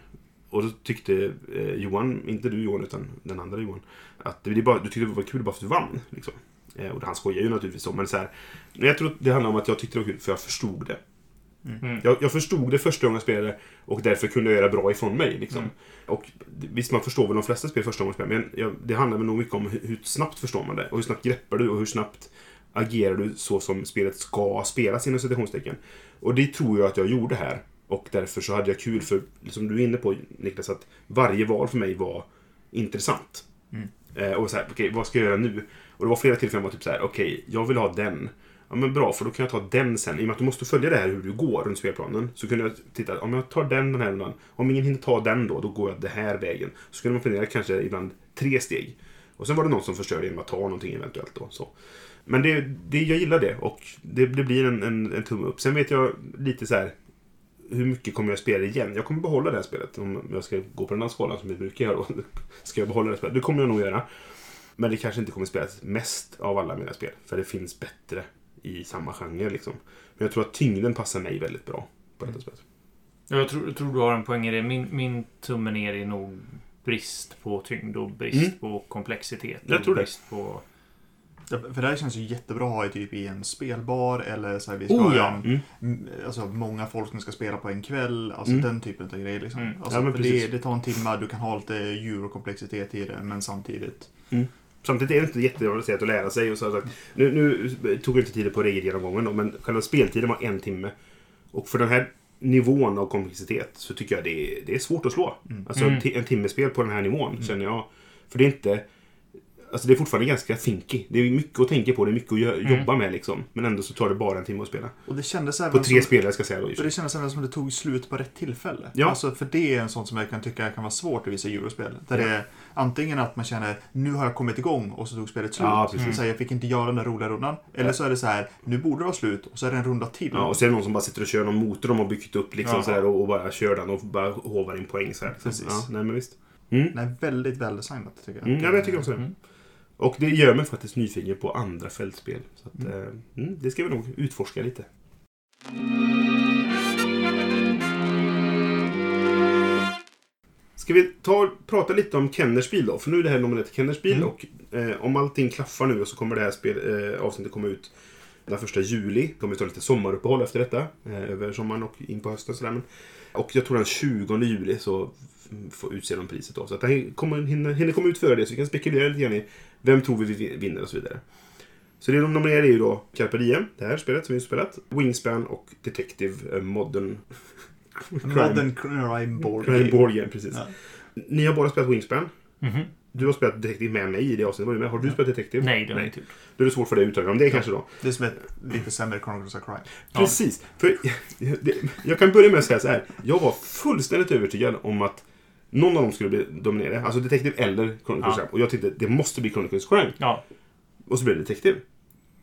Och då tyckte eh, Johan, inte du Johan utan den andra Johan, att det, det bara, du tyckte det var kul bara för att du vann. Liksom. Eh, och han skojar ju naturligtvis om, men så här, jag tror det handlar om att jag tyckte det var kul för jag förstod det. Mm. Jag, jag förstod det första gången jag spelade och därför kunde jag göra bra ifrån mig. Liksom. Mm. Och visst, man förstår väl de flesta spel första gången man spelar, men jag, det handlar nog mycket om hur, hur snabbt förstår man det. Och hur snabbt greppar du och hur snabbt agerar du så som spelet ska spelas inom citationstecken. Och det tror jag att jag gjorde här. Och därför så hade jag kul för, som du är inne på Niklas, att varje val för mig var intressant. Mm. Eh, och så här, okej, vad ska jag göra nu? Och det var flera tillfällen jag var typ så här, okej, jag vill ha den. Ja men bra, för då kan jag ta den sen. I och med att du måste följa det här hur du går runt spelplanen. Så kunde jag titta, om jag tar den den här rundan. Om ingen hinner ta den då, då går jag den här vägen. Så kunde man planera kanske ibland tre steg. Och sen var det någon som förstörde genom att ta någonting eventuellt då. Så. Men det, det, jag gillar det och det, det blir en, en, en tumme upp. Sen vet jag lite så här hur mycket kommer jag spela igen? Jag kommer behålla det här spelet. Om jag ska gå på den här skalan som vi brukar göra då. Ska jag behålla det här spelet? Det kommer jag nog göra. Men det kanske inte kommer spelas mest av alla mina spel. För det finns bättre i samma genre liksom. Men jag tror att tyngden passar mig väldigt bra på detta spelet. Ja, Jag tror, jag tror du har en poäng i det. Min, min tumme ner är nog brist på tyngd och brist Mm. på komplexitet. Jag och tror det. brist På... Ja, För det här känns ju jättebra att ha i typ i en spelbar eller så här, vi ska Oh, ja. en, Mm. alltså, många folk som ska spela på en kväll. Alltså Mm. den typen av grejer. Liksom. Mm. Alltså, Ja, det, det tar en timme, du kan ha lite eurokomplexitet i det, men samtidigt. Samtidigt är det inte jätteavancerat att lära sig. Och så, så, nu, nu tog jag inte tiden på regelgenomgången då, men själva speltiden var en timme. Och för den här nivån av komplexitet så tycker jag det är, det är svårt att slå. Alltså Mm. en ti- en timmespel på den här nivån känner jag. För det är inte... Alltså det är fortfarande ganska thinky. Det är mycket att tänka på, det är mycket att Mm. jobba med liksom. Men ändå så tar det bara en timme att spela. Och det kändes även På tre som, spelare ska jag säga då. och det kändes även som att det tog slut på rätt tillfälle. Ja. Alltså, för det är en sån som jag kan tycka kan vara svårt i vissa eurospel. Där Ja. det är antingen att man känner nu har jag kommit igång och så tog spelet slut. Ja, precis. så här, jag fick inte göra den där roliga rundan. Eller så är det så här, nu borde det vara slut och så är det en runda till. Ja, och så är det någon som bara sitter och kör någon motor de har byggt upp liksom Ja. sådär och, och bara kör den och bara hovar in poäng så här. Precis. Ja, nej men visst. Mm. Nej, väldigt väldesignat tycker jag. Mm, ja, men jag tycker också det. Mm. Och det gör mig faktiskt nyfiken på andra fältspel. Så att, Mm. eh, mm, det ska vi nog utforska lite. Ska vi ta prata lite om Kenners bil då? För nu är det här nominerat till Kenners bil Mm. och eh, om allting klaffar nu så kommer det här spel, eh, avsnittet komma ut den första juli. Det kommer vi ta lite sommaruppehåll efter detta. Eh, över sommaren och in på hösten. Sådär. Men, och jag tror den 20 juli så f- får utse de priset då. Så att här kommer, hinner, hinner komma ut före det så vi kan spekulera lite grann i vem tror vi vi vinner och så vidare. Så det de nominerar är ju då Carpe Diem, det här spelet som vi har spelat, Wingspan och Detective eh, Modern Modern Crime Board Crime Game. Board Game. Precis. Ja. Ni har båda spelat Wingspan. Mhm. Du har spelat Detective med mig i det avsnittet. Var du med? Har du spelat Detective? Nej, det har jag inte gjort. Då är det svårt för dig att uttala om det kanske då. Det är som ett lite sämre Chronicles of Crime. Ja. Precis. För, jag kan börja med att säga så här. Jag var fullständigt övertygad om att någon av dem skulle bli dominerade. Alltså Detective eller Chronicles Ja. Och jag tänkte det måste bli Chronicles Crime. Ja. Och så blev det Detective.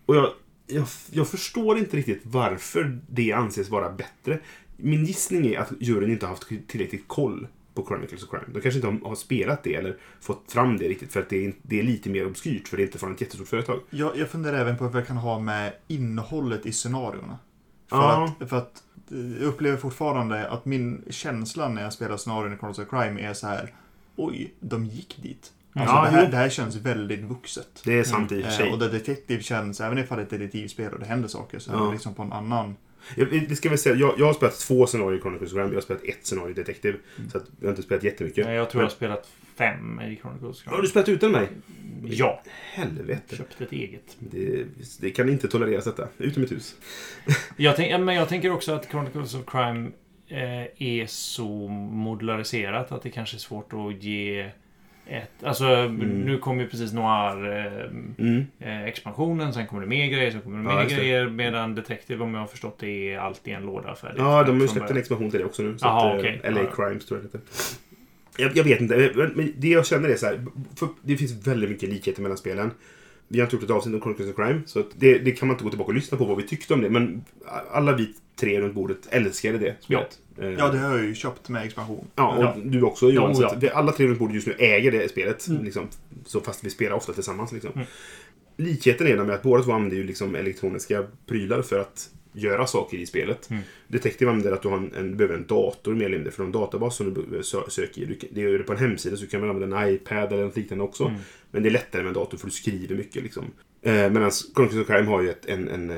Och jag, jag, jag förstår inte riktigt varför det anses vara bättre. Min gissning är att juryn inte har haft tillräckligt koll på Chronicles of Crime. De kanske inte har, har spelat det eller fått fram det riktigt för att det är, det är lite mer obskyrt för det är inte från ett jättestort företag. Jag, jag funderar även på vad jag kan ha med innehållet i scenarierna. För, Ja. att, för att jag upplever fortfarande att min känsla när jag spelar scenarion i Chronicles of Crime är så här. Oj, de gick dit. Alltså, Ja, det, här, det här känns väldigt vuxet. Det är sant i och för sig. Eh, och The Detective känns, även ifall det är ett detektivspel och det händer saker, så är Ja. det liksom på en annan... Det ska väl säga, jag, jag har spelat två scenarier i Chronicles Crime. Jag har spelat ett scenario i Detective. Mm. Så att jag har inte spelat jättemycket. Nej, Jag tror jag har spelat fem i Chronicles. Har du spelat utan mig? Ja. Helvete. Köpt ett eget. Det, det kan inte tolereras detta. Ut ur mitt hus. Jag, tänk, men jag tänker också att Chronicles of Crime eh, är så modulariserat att det kanske är svårt att ge ett... Alltså, nu kommer ju precis Noir eh, Mm. eh, expansionen, sen kommer det mer grejer, sen kommer det Ja, mer det. grejer. Medan Detective, om jag har förstått det, är allt i en låda färdigt. Ja, de har ju släppt en expansion till det också nu. Så Jaha, att, eh, okej. LA Ja. Crimes tror jag det heter. Jag, jag vet inte, men- det jag känner är så här. För det finns väldigt mycket likheter mellan spelen. Vi har inte gjort ett avsnitt om Chronicles of Crime, så att det, det kan man inte gå tillbaka och lyssna på vad vi tyckte om det. Men alla vi tre runt bordet älskade det spelet. Eh, Ja, det har jag ju köpt med expansion. Ja, och Ja. du också Johan. Jo, ja. alla tre runt bordet just nu äger det spelet. Liksom, så fast vi spelar ofta tillsammans. Liksom. Mm. Likheten är med att båda två använder ju liksom elektroniska prylar för att göra saker i spelet. Mm. Detective använder att du, har en, en, du behöver en dator mer eller mindre för en databas som du sö- söker i. Du, kan- det gör du på en hemsida så kan man använda en iPad eller något liknande också. Mm. Men det är lättare med en dator för du skriver mycket. Liksom. Eh, Medan Chronicles of Crime har ju ett, en, en eh,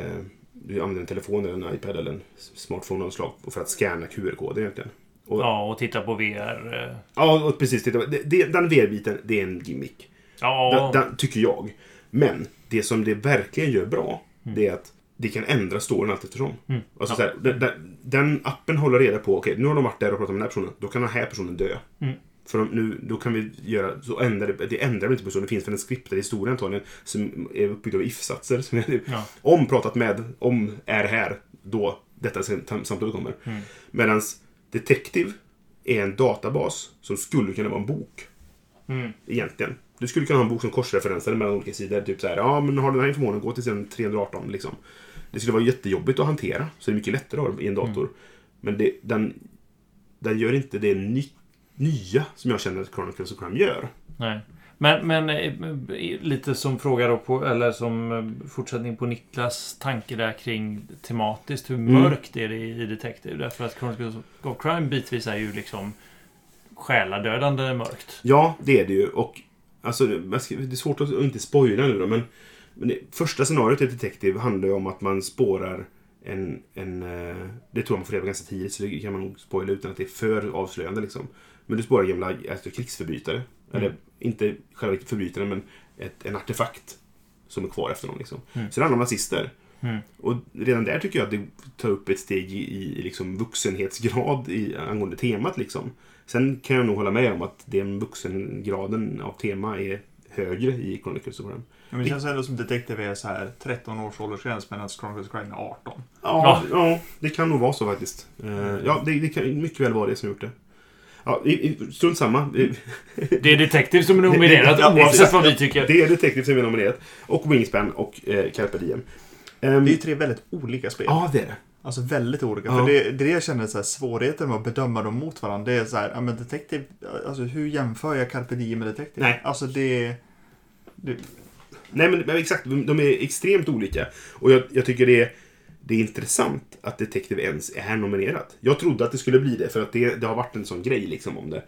du använder en telefon eller en iPad eller en smartphone av något slag för att scanna QR-koder egentligen. Och, Ja, och titta på VR. eh, Ja, och precis. Titta, det, det, den VR-biten, det är en gimmick. Ja, Den, den, tycker jag. Men det som det verkligen gör bra, det är att det kan ändra storyn allt eftersom. Mm. Alltså, Ja. så här, den, den, appen håller reda på, okej, nu har de varit där och pratat med den här personen. Då kan den här personen dö. Mm. För de, nu, då kan vi göra, så ändrar det, det ändrar inte på så det finns väl en skriptad historia antagligen som är uppbyggd av if-satser. Som är Ja. Om pratat med, om är här, då detta sam- samtalet kommer. Mm. Medan Detective är en databas som skulle kunna vara en bok. Mm. Egentligen. Du skulle kunna ha en bok som korsreferenser mellan olika sidor. Typ så här, ja men har du den här informationen, gå till sidan 318 liksom. Det skulle vara jättejobbigt att hantera. Så det är mycket lättare det i en dator. Men det, den, den gör inte det ny, nya som jag känner att Chronicles of Crime gör. Nej. Men, men eh, lite som fråga då på, eller som eh, fortsättning på Niklas tanke där kring tematiskt. Hur Mm. mörkt är det i Detective? Därför att Chronicles of Crime bitvis är ju liksom själadödande mörkt. Ja, det är det ju. Och alltså, det är svårt att inte spoila nu då, men, men det, första scenariot i Detective handlar ju om att man spårar en... en eh, det tror jag man får reda på ganska tidigt, så det kan man nog spoila utan att det är för avslöjande. Liksom. Men du spårar gamla alltså, krigsförbrytare. Eller inte själva förbrytaren, men ett, en artefakt som är kvar efter dem. Liksom. Mm. Så det handlar om nazister. Mm. Och redan där tycker jag att det tar upp ett steg i, i liksom vuxenhetsgrad i, angående temat. Liksom. Sen kan jag nog hålla med om att den vuxengraden av tema är högre i Chronicles of Crime. Ja, men det känns ändå som Detective är så här 13 års åldersgräns medan Chronicles of Crime är 18. Ja, ja, det kan nog vara så faktiskt. Eh, ja, det, det kan mycket väl vara det som gjort det. Ja, strunt samma. Det är Detective som är nominerat Ja, oavsett vad vi tycker. Det är Detective som är nominerat. Och Wingspan och eh, Carpe Diem. Ehm, Det är ju tre väldigt olika spel. Ja, det är det. Alltså väldigt olika. Ja. För det, det är det jag känner så här, svårigheten med att bedöma dem mot varandra. Det är så här, ja men Detective, alltså hur jämför jag Carpe Diem med Detective? Nej. Alltså det... det Nej, men men exakt. De, är extremt olika. Och jag, jag tycker det är, det är intressant att Detective ens är här nominerat. Jag trodde att det skulle bli det, för att det, det har varit en sån grej liksom om det.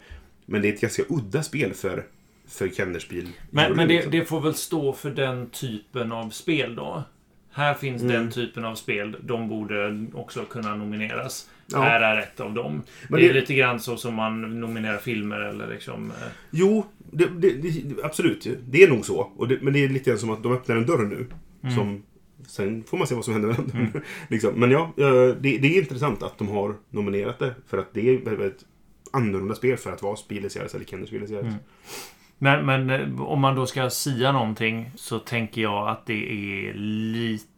Men det är ett ganska udda spel för, för Kennerspiel. Men, men det, liksom. det får väl stå för den typen av spel då. Här finns Mm. den typen av spel. De borde också kunna nomineras. Ja. Här är ett av dem. Men det är det- lite grann så som man nominerar filmer eller liksom... eh, Jo, det, det, absolut. Det är nog så. Men det är lite grann som att de öppnar en dörr nu. Mm. Som, sen får man se vad som händer med den dörren. liksom. Men ja, eh, det, är intressant att de har nominerat det. För att det är ett väldigt annorlunda spel för att vara Spielesias eller Kennerspielesias. Mm. Men, men eh, om man då ska sia någonting så tänker jag att det är lite,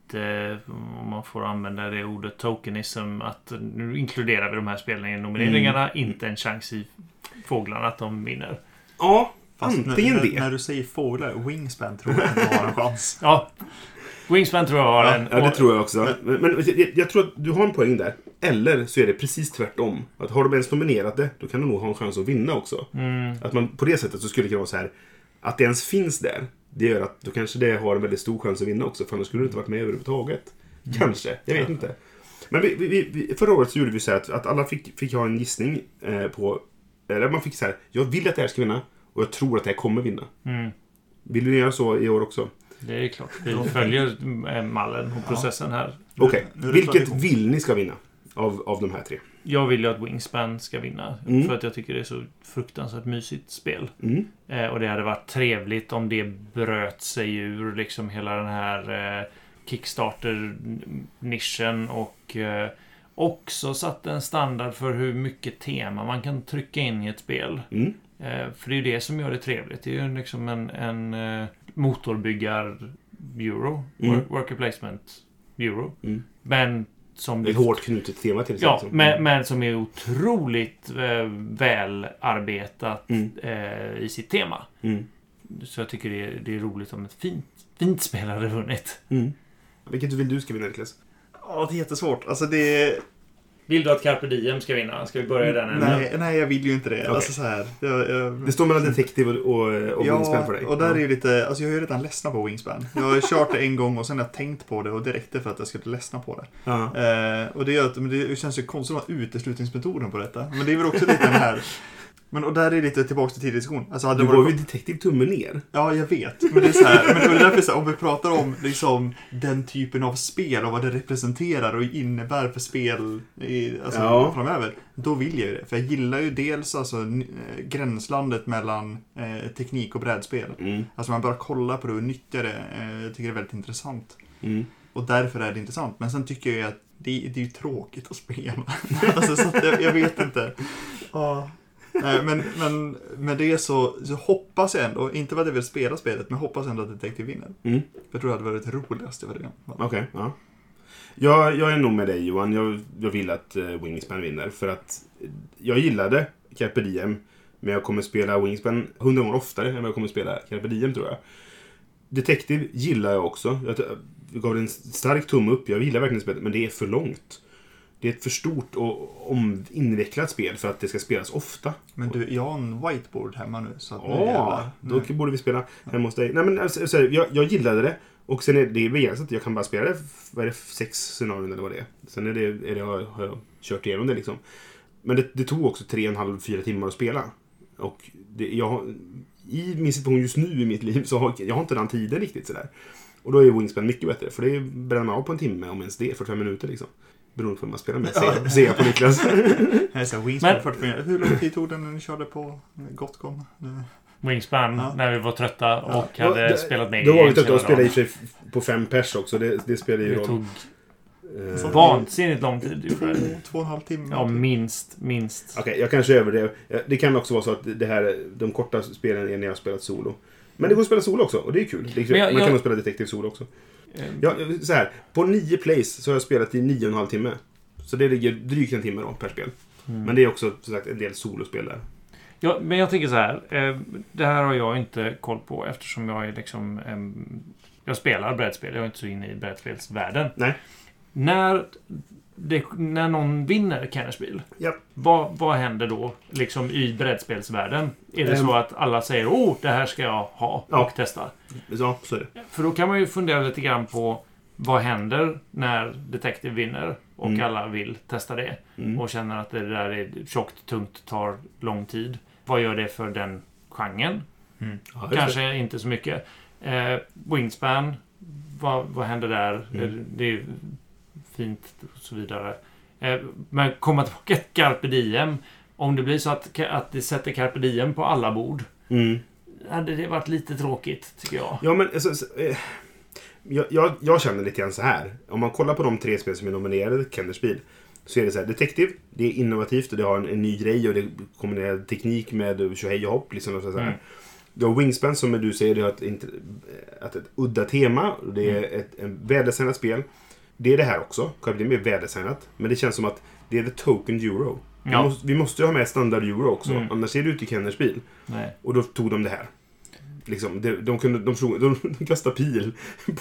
om man får använda det ordet, tokenism. Att nu inkluderar vi de här spelen i nomineringarna. Mm. Inte en chans i fåglarna att de vinner. Ja, Fast antingen när, det. När du säger fåglar, Wingspan tror jag de har en chans. Ja. Wingspan tror jag har Ja, en. Ja, det tror jag också. Men, men jag, jag tror att du har en poäng där. Eller så är det precis tvärtom. Att har de ens nominerat det, då kan du nog ha en chans att vinna också. Mm. Att man på det sättet så skulle det kunna vara så här. Att det ens finns där, det gör att då kanske det har en väldigt stor chans att vinna också. För annars skulle det inte varit med överhuvudtaget. Kanske, jag vet inte. Men vi, vi, vi, förra året så gjorde vi så här att, att alla fick, fick ha en gissning eh, på... Eller man fick så här, jag vill att det här ska vinna och jag tror att det här kommer vinna. Mm. Vill du göra så i år också? Det är klart. Vi följer eh, mallen och processen här. Okej, det vilket vill ni ska vinna? Av, av de här tre? Jag vill ju att Wingspan ska vinna. Mm. För att jag tycker det är så fruktansvärt mysigt spel. Mm. Eh, och det hade varit trevligt om det bröt sig ur liksom hela den här eh, Kickstarter-nischen och eh, också satte en standard för hur mycket tema man kan trycka in i ett spel. Mm. Eh, för det är ju det som gör det trevligt. Det är ju liksom en, en eh, motorbyggar-euro. Mm. Work, worker placement-euro. Mm. Men som... Ett hårt knutet tema till Ja, exempel. men, men som är otroligt eh, välarbetat Mm. eh, i sitt tema. Mm. Så jag tycker det är, det är roligt om ett fint, fint spel hade vunnit. Mm. Vilket vill du ska vinna, Niklas? Ja, det är jättesvårt. Alltså det... Vill du att Carpe Diem ska vinna? Ska vi börja i den änden? Nej, nej, jag vill ju inte det. Okej. Alltså så här. Jag, jag... Det står mellan Detective och, och, och Wingspan för dig. och där är ju lite, alltså jag är ju redan ledsna på Wingspan. Jag har kört det en gång och sen har jag tänkt på det och det räckte för att jag skulle ledsna på det. Ja. Eh, och det gör att, men det känns ju konstigt att ha uteslutningsmetoden på detta. Men det är väl också lite den här, men och där är lite tillbaka till tidigare diskussion. Alltså hade Du varit, ju Detective tummen ner. Ja, jag vet. Men det är så här, men det är därför så här, om vi pratar om liksom den typen av spel och vad det representerar och innebär för spel i, alltså, Ja. framöver. Då vill jag ju det. För jag gillar ju dels alltså eh, gränslandet mellan eh, teknik och brädspel. Mm. Alltså man bara kollar på det och nyttjar det. Eh, jag tycker det är väldigt intressant. Mm. Och därför är det intressant. Men sen tycker jag ju att det, det är ju tråkigt att spela. alltså, så att jag, jag vet inte. Ja. Nej, men, men med det så, så hoppas jag ändå, inte för att jag vill spela spelet, men hoppas ändå att Detective vinner. Mm. Jag tror det hade varit roligast i världen. Okej, ja. Jag, jag är nog med dig Johan. Jag, jag vill att uh, Wingspan vinner. För att eh, jag gillade Carpe Diem. Men jag kommer spela Wingspan hundra gånger oftare än vad jag kommer spela Carpe Diem tror jag. Detective gillar jag också. Jag, jag gav det en stark tumme upp. Jag gillar verkligen spelet, men det är för långt. Det är ett för stort och om, invecklat spel för att det ska spelas ofta. Men du, jag har en whiteboard hemma nu. Så att Ja, då borde vi spela hemma hos dig. Nej, men alltså, jag, jag gillade det. Och sen är det begränsat. Jag kan bara spela det, vad är det, sex scenarion eller vad det är. Sen är det, är det, har, jag- kört igenom det liksom. Men det, det tog också tre och en halv, fyra timmar att spela. Och det, jag, i min situation just nu i mitt liv så har jag har inte den tiden riktigt sådär. Och då är Wingspan mycket bättre. För det bränner man av på en timme, om ens det, 45 minuter liksom. Beroende på hur man spelar med, ser, ser jag på Niklas. Så här, Wingspan Men- 44. Hur lång tid tog det när ni körde på Gotcon? Wingspan Ja. när vi var trötta och Ja, hade det- spelat med Då var vi trötta och spelade i sig på fem pers också. Det, det spelar ju Det roll. tog Eh, vansinnigt lång tid. Två, två och en halv timme. Ja, minst. Minst. Okej, jag kanske överdrev. Det kan också vara så att det här, de korta spelen är när jag har spelat solo. Men det går att spela solo också och det är kul. Det är kul. Jag- Man kan jag- nog spela Detective solo också. Eh, Ja, så här, på nio plays så har jag spelat i nio och en halv timme. Så det ligger drygt en timme då per spel. Mm. Men det är också som sagt en del solospel där. Ja, men jag tänker så här. Eh, det här har jag inte koll på eftersom jag är liksom... ehm, jag spelar brädspel. Jag är inte så inne i brädspelsvärlden. Nej. När, det, när någon vinner Kennerspiel, Ja. vad, vad händer då liksom i brädspelsvärlden? Är det Ehm. så att alla säger åh, det här ska jag ha Ja. och testa? Ja, så är det. För då kan man ju fundera lite grann på vad händer när Detective vinner och Mm. alla vill testa det Mm. och känner att det där är tjockt, tungt, tar lång tid. Vad gör det för den genren? Ja, just det. Kanske inte så mycket. Eh, Wingspan, vad, vad händer där? Mm. Eh, Det är fint och så vidare. Eh, men komma tillbaka till Carpe Diem. Om det blir så att, att det sätter Carpe Diem på alla bord. Mm. Hade det varit lite tråkigt, tycker jag. Ja, men alltså, så, eh, jag, jag, jag känner lite grann så här. Om man kollar på de tre spel som är nominerade till Kennerspiel. Så är det så här, Detective, det är innovativt och det har en, en ny grej och det kombinerar teknik med tjohej och hopp. Liksom, och så här. Mm. Du har Wingspan som du säger, det har ett, ett, ett udda tema. Och det är Mm. ett, ett väldesignat spel. Det är det här också. Diem är väldesignat. Men det känns som att det är the token euro. Vi, Ja. måste, vi måste ju ha med standard euro också. Mm. Annars är det ute i Kennerspiel. Nej. Och då tog de det här. Liksom, de, de, kunde, de, slog, de, de kastade pil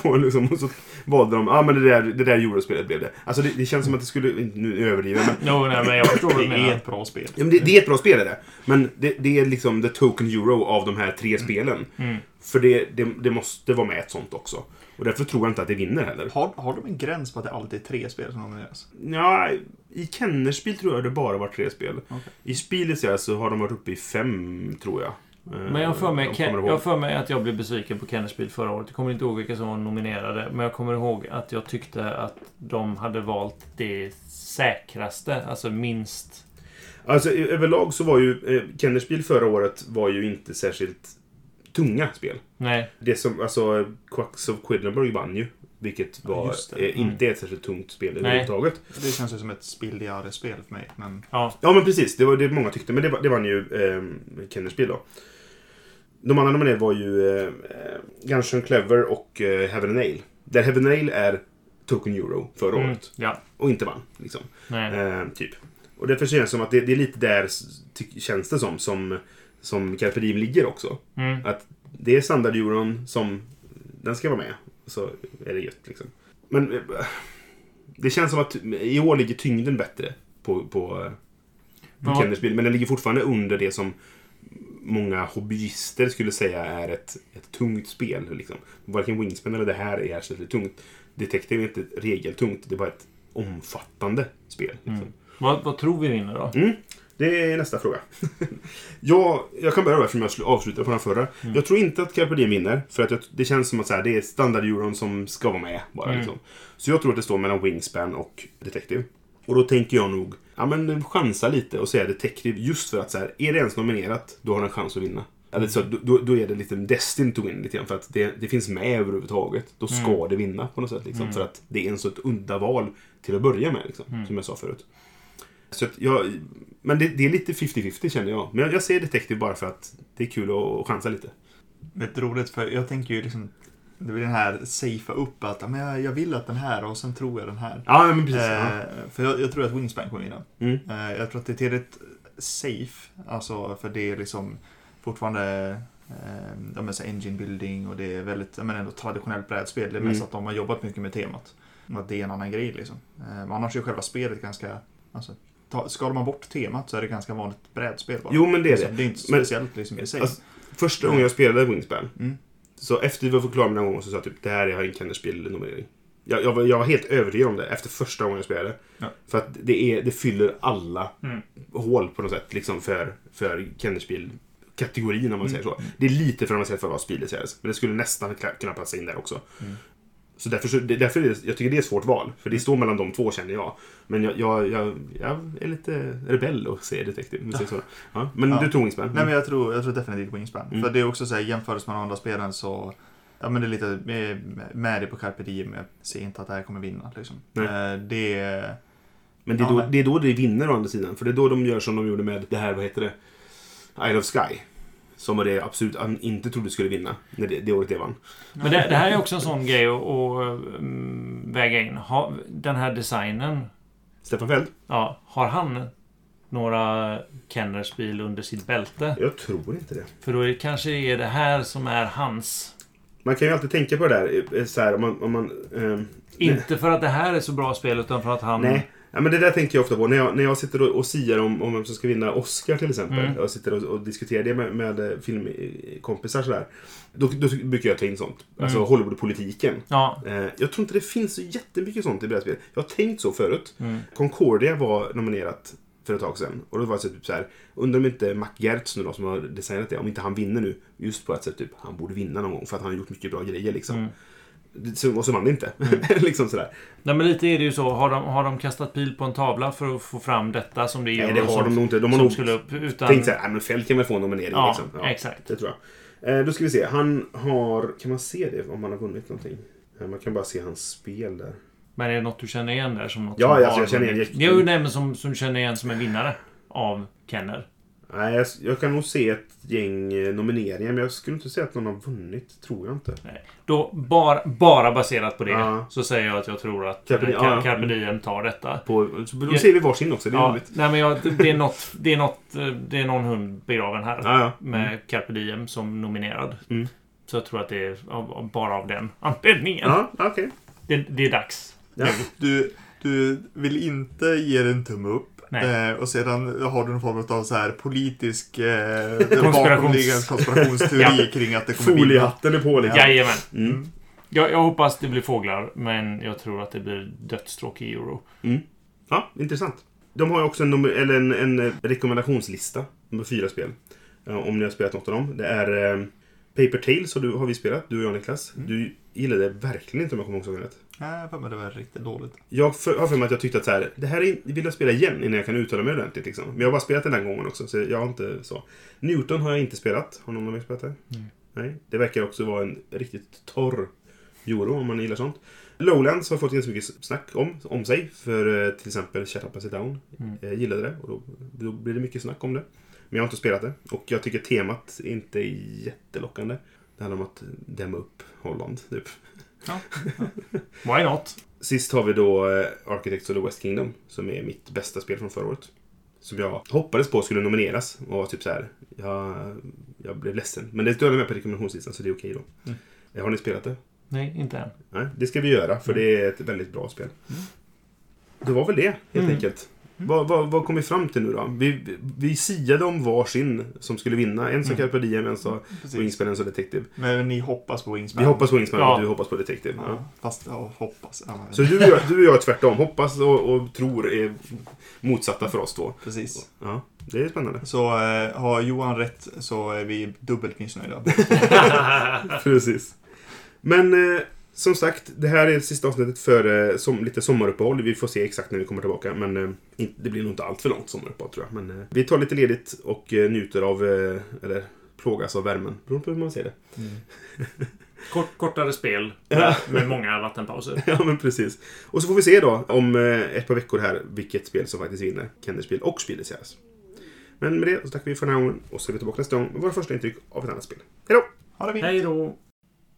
på liksom, och så valde de, ja ah, men det där, det där eurospelet blev det. Alltså det, det känns som att det skulle, nu överdriver men Jo, nej, men jag förstår vad du Det är menar. ett bra spel. Ja, men det, det är ett bra spel är det. Men det, det är liksom the token euro av de här tre spelen. Mm. För det, det, det måste vara med ett sånt också. Och därför tror jag inte att det vinner heller. Har, har de en gräns på att det alltid är tre spel som nomineras? Ja, i Kennerspiel tror jag det bara var tre spel. Okej. I Spiel så har de varit uppe i fem, tror jag. Men jag för mig, Jag ihåg. jag för mig att jag blev besviken på Kennerspiel förra året. Jag kommer inte ihåg vilka som var nominerade. Men jag kommer ihåg att jag tyckte att de hade valt det säkraste. Alltså minst... Alltså överlag så var ju eh, Kennerspiel förra året var ju inte särskilt tunga spel. Nej. Det som, alltså Quacks of Quedlinburg vann ju. Vilket Ja, var det. eh, inte ett särskilt tungt spel Nej. överhuvudtaget. Det känns ju som ett spildigare spel för mig. Men Ja. Ja men precis, det var det många tyckte. Men det, var- det vann ju eh, Kennerspiel då. De andra nominerade var ju eh, Gunshun Clever och eh, Heaven and Nail. Där Heaven and Nail är Token Euro förra Mm, året. ja. Och inte vann. Liksom. Nej. Eh, typ. Och därför känns det som att det, det är lite där, känns det som, som, som Carpe Diem ligger också. Mm. Att det är standardeuron som den ska vara med. Så är det gött liksom. Men eh, det känns som att i år ligger tyngden bättre på, på, på Ja. Kennerspiel. Men den ligger fortfarande under det som många hobbyister skulle säga är ett, ett tungt spel. Liksom. Varken Wingspan eller det här är särskilt tungt. Detective är inte regeltungt. Det är bara ett omfattande spel. Liksom. Mm. Vad, vad tror vi vinner då? Mm. Det är nästa fråga. jag, jag kan börja då eftersom jag slu- avslutade på den förra. Mm. Jag tror inte att Carpe Diem vinner. För att jag, det känns som att så här, det är standardeuron som ska vara med. Bara, Mm. liksom. Så jag tror att det står mellan Wingspan och Detective. Och då tänker jag nog, ja men chansa lite och säga Detective just för att så här, är det ens nominerat, då har den chans att vinna. Eller så, då- då, är det lite destined to win lite grann, för att det, det finns med överhuvudtaget. Då ska Mm. det vinna på något sätt. Liksom, Mm. För att det är en så ett udda val till att börja med, liksom, Mm. som jag sa förut. Så jag, men det, det är lite 50-50 känner jag. Men jag, jag säger Detective bara för att det är kul att, att chansa lite. det är roligt för jag tänker ju liksom det blir den här safea upp att men jag, jag vill att den här och sen tror jag den här. Ja, men precis. Eh, för jag, jag tror att Wingspan kommer vinna. Mm. Eh, jag tror att det är tillräckligt safe. Alltså för det är liksom fortfarande eh, ja, men så engine building och det är väldigt men ändå traditionellt brädspel. Det är mest Mm. att de har jobbat mycket med temat. Och att det är en annan grej liksom. Eh, men annars är själva spelet ganska... Alltså, ta, skalar man bort temat så är det ganska vanligt brädspel bara. Jo, men det är Liksom, det. det är inte Men- speciellt liksom i sig. Alltså, första gången jag spelade Wingspan, Mm. så efter vi var klara med den gången så sa jag typ det här är en Kennerspiel-nominering. Jag, jag, jag var helt övertygad om det efter första gången jag spelade. Ja. För att det, är, det fyller alla Mm. hål på något sätt liksom för, för Kennerspiel-kategorin om man Mm. säger så. Det är lite för avancerat för att vara Spielesäres, men det skulle nästan kunna passa in där också. Mm. Så därför, så, därför är det, jag tycker det är ett svårt val. För det står mellan de två känner jag. Men jag, jag, jag, jag är lite rebell och säger Detective. så. Ja, men Ja. du tror Wingspan? Nej, men jag tror, jag tror definitivt Wingspan. Mm. För det är också så här, jämfört med de andra spelen så... Ja, men det är lite med, det på Carpe Diem. Jag ser inte att det här kommer vinna. Liksom. Nej. Eh, Det är... Men det är, Ja, då, det är då det vinner å andra sidan. För det är då de gör som de gjorde med det här, vad heter det? Isle of Sky. Som var det absolut han inte trodde skulle vinna. När det, det året det vann. Men det, det här är också en sån grej att, att mm, väga in. Ha, den här designen. Stefan Feld? Ja, har han några Kenner-spel under sitt bälte? Jag tror inte det. För då är det kanske är det här som är hans. Man kan ju alltid tänka på det där. eh, Så här, om man... Om man ehm, Inte för att det här är så bra spel, utan för att han... Nej. Ja, men det där tänker jag ofta på. När jag, när jag sitter och, och siar om, om vem som ska vinna Oscar till exempel. Mm. Jag sitter och, och diskuterar det med, med eh, filmkompisar sådär. Då, då brukar jag ta in sånt. Alltså Mm. Hollywoodpolitiken. Ja. Eh, jag tror inte det finns så jättemycket sånt i brädspel. Jag har tänkt så förut. Mm. Concordia var nominerat för ett tag sedan. Och då var det så typ så här. Undrar om inte Mac Gertz nu då, som har designat det, om inte han vinner nu. Just på att sätt typ, han borde vinna någon gång för att han har gjort mycket bra grejer liksom. Mm. Så, och så vann det inte. liksom sådär. Nej, men lite är det ju så. Har de, har de kastat pil på en tavla för att få fram detta som det är Nej, det har som, de nog inte. De har nog skulle upp? Utan... tänkt såhär, "Nej, men Feld kan väl få en nominering Ja, liksom. exakt. Det tror jag. Eh, då ska vi se. Han har... Kan man se det om han har vunnit någonting? Man kan bara se hans spel där. Men är det något du känner igen där? Som något Ja, som alltså, jag känner igen Jo, nej, men som, som känner igen som en vinnare av Kenner. Nej, jag, jag kan nog se ett gäng eh, nomineringar, men jag skulle inte säga att någon har vunnit. Tror jag inte. Då, bara, bara baserat på det, Ja. så säger jag att jag tror att Carpe Carpe, ja. Carpe Diem tar detta. På, så då Ja. ser vi varsin också. Det är Ja, roligt. nej, men jag, det, är något, det, är något, eh, det är någon hund begraven här. Ja, ja. Med Carpe Diem som nominerad. Mm. Så jag tror att det är bara av den anledningen. Ja, okej. Det, det är dags. Ja. Du, du vill inte ge den en tumme upp. Nej. Eh, och sedan har du någon form av så här politisk eh, Konspirations- bakomliggande konspirationsteori kring att det kommer. Foliehatten är på liksom. Jajamän. Mm. Jag, jag hoppas det blir fåglar, men jag tror att det blir dödsstråk i euro. Ja, intressant. De har ju också en, eller en, en rekommendationslista med fyra spel. Ja, om ni har spelat något av dem. Det är eh, Paper Tales har, du, har vi spelat, du och jag Niklas. Du gillade det verkligen inte om jag kommer ihåg rätt. Nej, för mig det var riktigt dåligt. Jag för, har för mig att jag tyckte att så här, det här är, vill jag spela igen innan jag kan uttala mig ordentligt. Liksom. Men jag har bara spelat den här gången också, så jag har inte så. Newton har jag inte spelat. Har någon av er spelat det? Mm. Nej. Det verkar också vara en riktigt torr euro om man gillar sånt. Lowlands har fått ganska mycket snack om, om sig. För eh, till exempel Shut Up and Sit Down. Mm. Jag gillade det och då, då blir det mycket snack om det. Men jag har inte spelat det. Och jag tycker temat inte är jättelockande. Det handlar om att dämma upp Holland, typ. Why not? Sist har vi då eh, Architects of the West Kingdom, som är mitt bästa spel från förra året. Som jag hoppades på skulle nomineras. Och var typ så här, jag, jag blev ledsen. Men det står med på rekommendationslistan, så det är okej då. Mm. Eh, Har ni spelat det? Nej, inte än. Nej, det ska vi göra, för det är ett väldigt bra spel. Det var väl det, helt Mm. enkelt. Vad, vad, vad kom vi fram till nu då? Vi, vi, siade om varsin som skulle vinna. En som Mm. Carpe Diem, en som Precis. Wingspan, en som Detective. Men ni hoppas på Wingspan? Vi hoppas på Wingspan Ja. och du hoppas på Detective. Ja. Ja, fast, ja, hoppas. Ja, men- Så du och, jag, du och jag är tvärtom. Hoppas och, och tror är motsatta för oss två. Precis. Ja, det är spännande. Så eh, har Johan rätt så är vi dubbelt missnöjda. Precis. Men eh, som sagt, det här är sista avsnittet för eh, som, lite sommaruppehåll. Vi får se exakt när vi kommer tillbaka. Men eh, det blir nog inte allt för långt sommaruppehåll tror jag. Men eh, vi tar lite ledigt och njuter av, eller plågas av värmen. Beroende på hur man ser det. Kort, kortare spel med, med många vattenpauser. Ja, men precis. Och så får vi se då om ett par veckor här vilket spel som faktiskt vinner. Kennerspel och Spieleseras. Men med det så tackar vi för den här gången och så är vi tillbaka nästa gång med våra första intryck av ett annat spel. Hej då! Ha det fint! Hej då!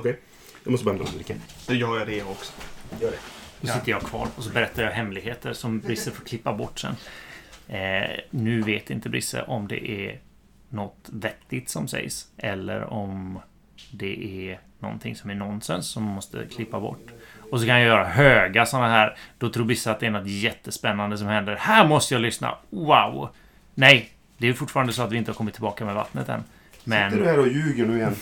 Okej, jag måste bara hämta en dricka. Då gör jag det också. Gör det. Då Ja. sitter jag kvar och så berättar jag hemligheter som Brisse får klippa bort sen. Eh, nu vet inte Brisse om det är något vettigt som sägs eller om det är någonting som är nonsens som man måste klippa bort. Och så kan jag göra höga sådana här. Då tror Brisse att det är något jättespännande som händer. Här måste jag lyssna. Wow! Nej, det är fortfarande så att vi inte har kommit tillbaka med vattnet än. Sitter du Men här och ljuger nu igen?